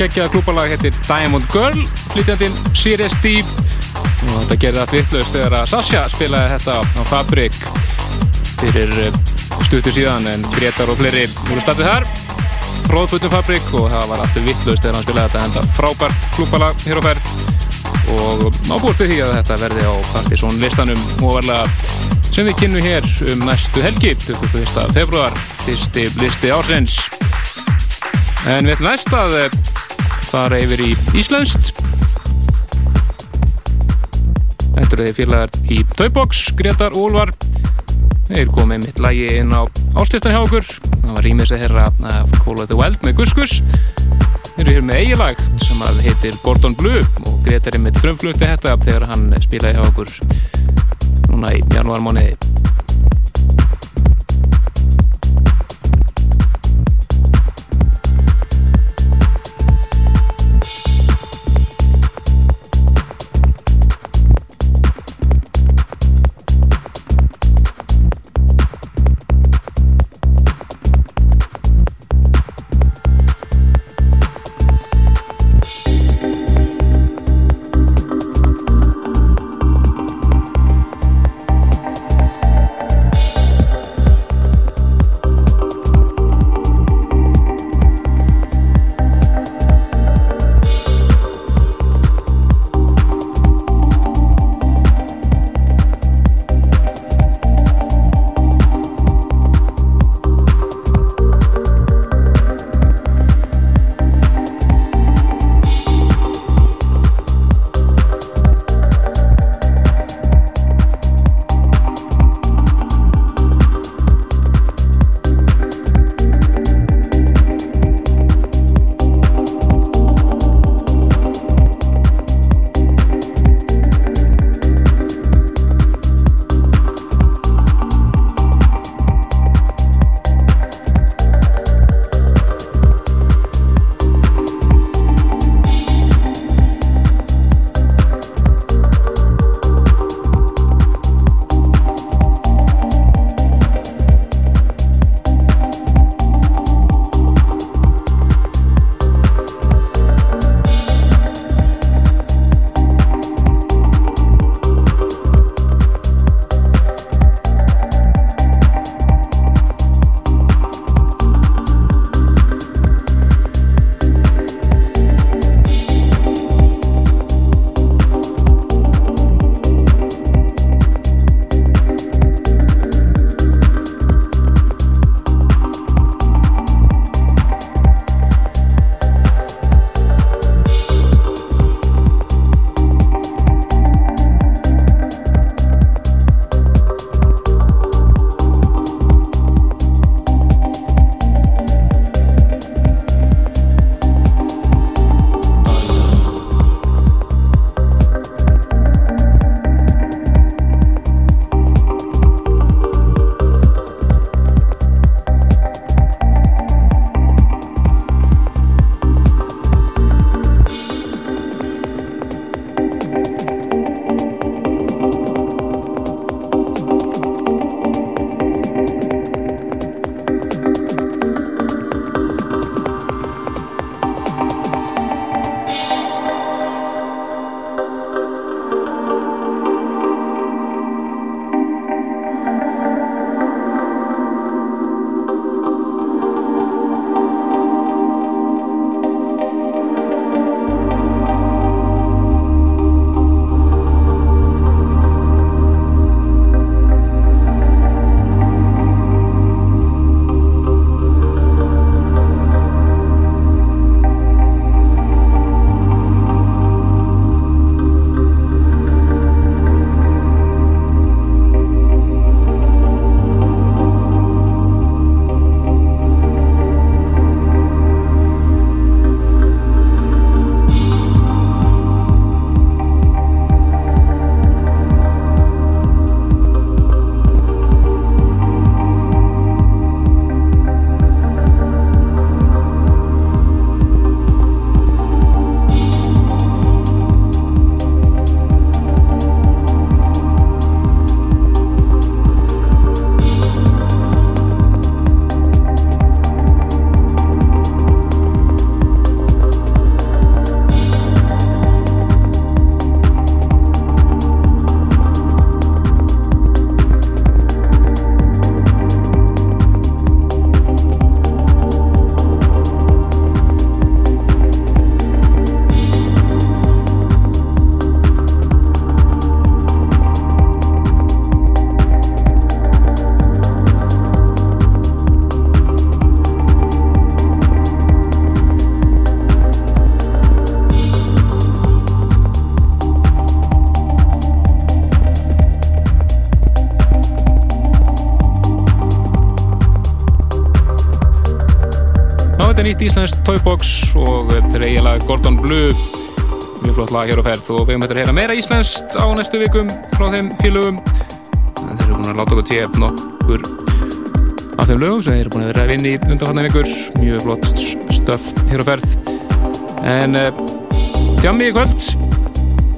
geggjaða klúbalag heitir Diamond Girl, flytjandinn Sirius D. Og þetta gerði það vitlaust þegar að Sasha spilaði þetta á Fabrik fyrir eh, stuttu síðan en Gretar og fleiri voru statið þar. Róðfutum Fabrik og það var alltaf vitlaust þegar hann spilaði þetta enda frábært klúbalag hér á ferð. Og við því að þetta verði á Partizón listanum og varlega sem við kynnum hér um næstu helgi 21. februar, fyrsti listi ársins. En við ætlum næst að eh, fara yfir í Íslandst. Þetta eru þeir félagar í Taubox, Gretar og Úlvar. Þeir komið mitt lagi inn á áslistan hjá okkur. Það var rýmis að herra Call of the Wild með Guskus. Þeir eru hér með eigilag sem að heitir Gordon Blue og Gretar er mitt frumflugti þetta þegar hann spilaði hjá okkur núna í janúarmániði. Nýtt íslenskt Toybox og þetta er eiginlega Gordon Blue. Mjög flott lag hér á ferð og við höfum þetta að heyra meira íslenskt á næstu vikum frá þeim félögum. Þeir eru búin að láta okkur tjef nokkur af þeim lögum sem þeir eru búin að vera að vinna í undanfarnar vikur. Mjög flott stöf hér á ferð. En uh, tjammi í kvöld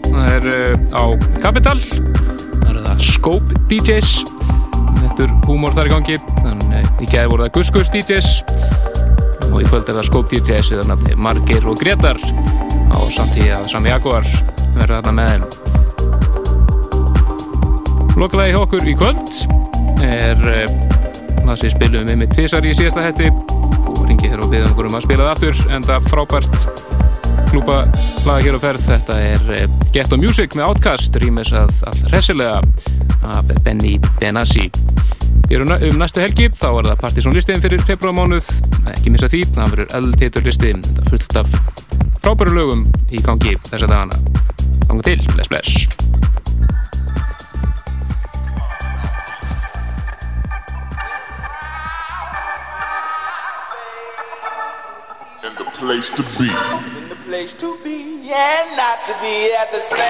það er uh, á Capital. Það eru það Scope DJs nettur húmor þar í gangi. Þannig í gæði voru það Gus Gus DJs og í kvöld er það Scope DJs eða nafni Margir og Gretar á samtíð að Sami Jaguar verður þarna með þeim. Lokalagi hjá okkur í kvöld er það sem við spilum við með tvísar í síðasta hætti. Og ringi hér og við um að spila það aftur en það frábært klúpa laga hér á ferð. Þetta er Get On Music með Outcast rýmis að all hressilega af Benny Benassi. Um næstu helgi þá er það partysónlistin fyrir februarmánuð ekki missa því, það verður eldheitur listi fullt af frábæru lögum í gangi þessa dagana Ganga til, bless bless place to be. In the place to be and not to be at the same.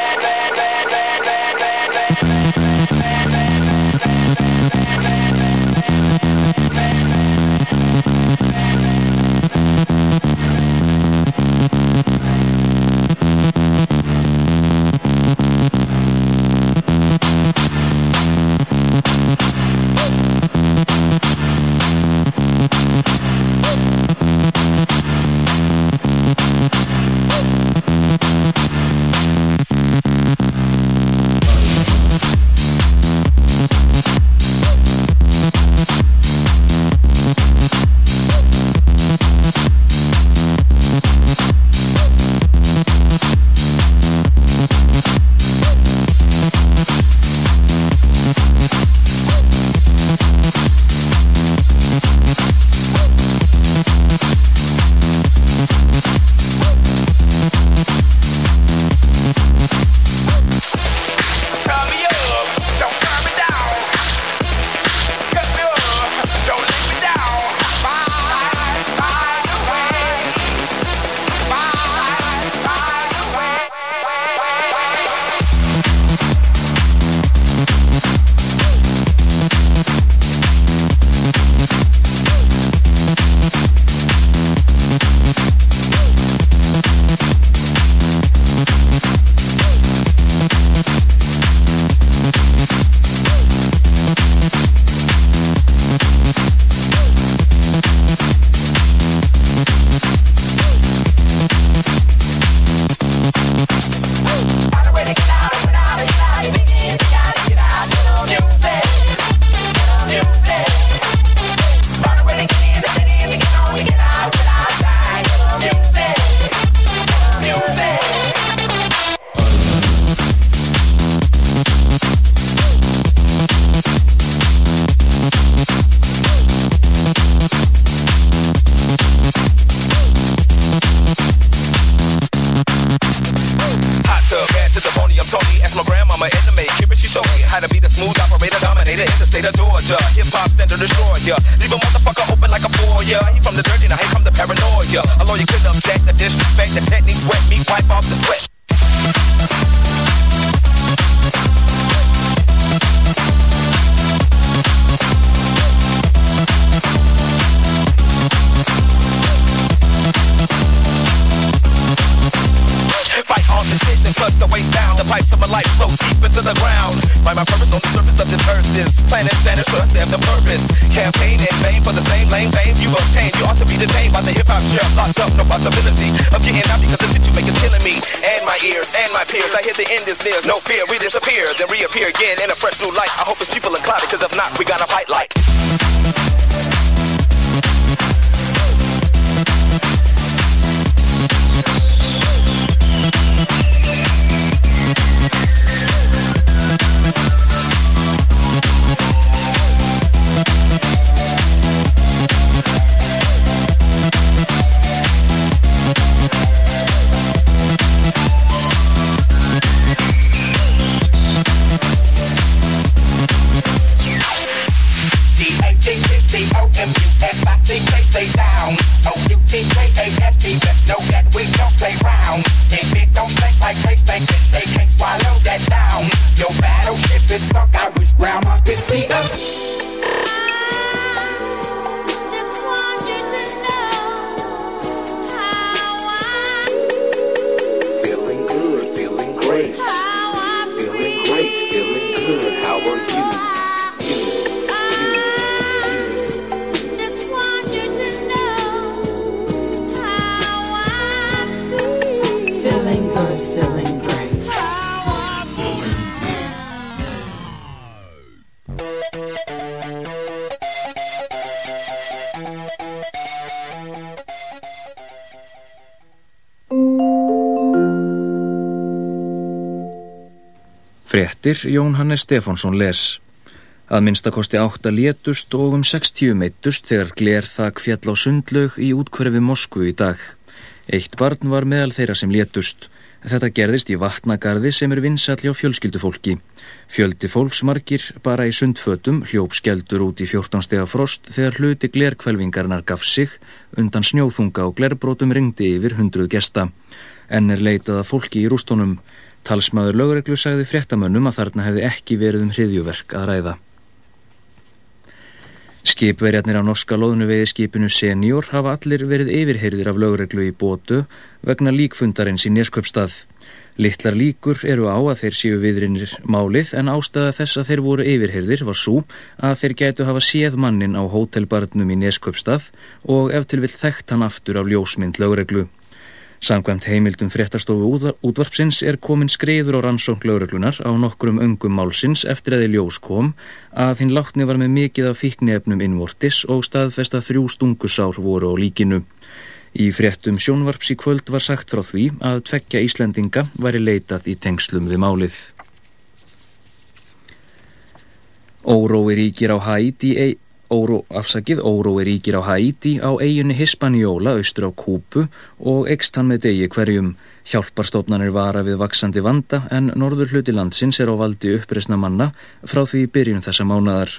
Fréttir Jón Hannes Stefánsson les. Að minnstakosti átta létust og um 60 meittust þegar gler þak fjall á sundlaug í útkverfi Moskvu í dag. Eitt barn var meðal þeirra sem létust. Þetta gerðist í vatnagarði sem er vinsall hjá fjölskyldufólki. Fjöldi fólksmarkir bara í sundfötum hljóp skeldur út í 14 stega frost þegar hluti glerkvelvingarnar gaf sig undan snjóþunga og glerbrótum ringdi yfir hundruð gesta. Enn er leitað að fólki í rústónum. Talsmaður lögreglu sagði fréttamönnum að þarna hefði ekki verið um hriðjuverk að ræða. Skipverjarnir á norska loðnuveiði skipinu Senior hafa allir verið yfirheyrðir af lögreglu í bótu vegna líkfundarins í Nesköpstað. Littlar líkur eru á að þeir séu viðrinir málið en ástæða þess að þeir voru yfirheyrðir var svo að þeir gætu hafa séð mannin á hótelbarnum í Nesköpstað og ef til vill þekkt hann aftur af ljósmynd lögreglu. Samkvæmt heimildum fréttastofu útvar- útvarpsins er komin skreiður á rannsókn lauruglunar á nokkrum öngum málsins eftir að þið ljós kom að hinn látni var með mikið af fíknefnum innvortis og staðfesta þrjú stungusár voru á líkinu. Í fréttum sjónvarps í kvöld var sagt frá því að tveggja Íslendinga væri leitað í tengslum við málið. Órói ríkir á Haiti ei, óró, afsakið, órói ríkir á Haiti á eiginni Hispaniola austur á Kúpu og ekst hann með degi hverjum. Hjálparstofnanir vara við vaksandi vanda en norður hluti landsins er á valdi uppreisna manna frá því byrjun þessa mánadar.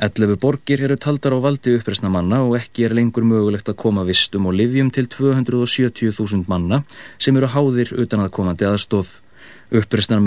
11 borgir eru taldar á valdi uppreisna manna og ekki er lengur mögulegt að koma vistum og livjum til 270.000 manna sem eru háðir utan að komandi aðstóð. Uppreisnar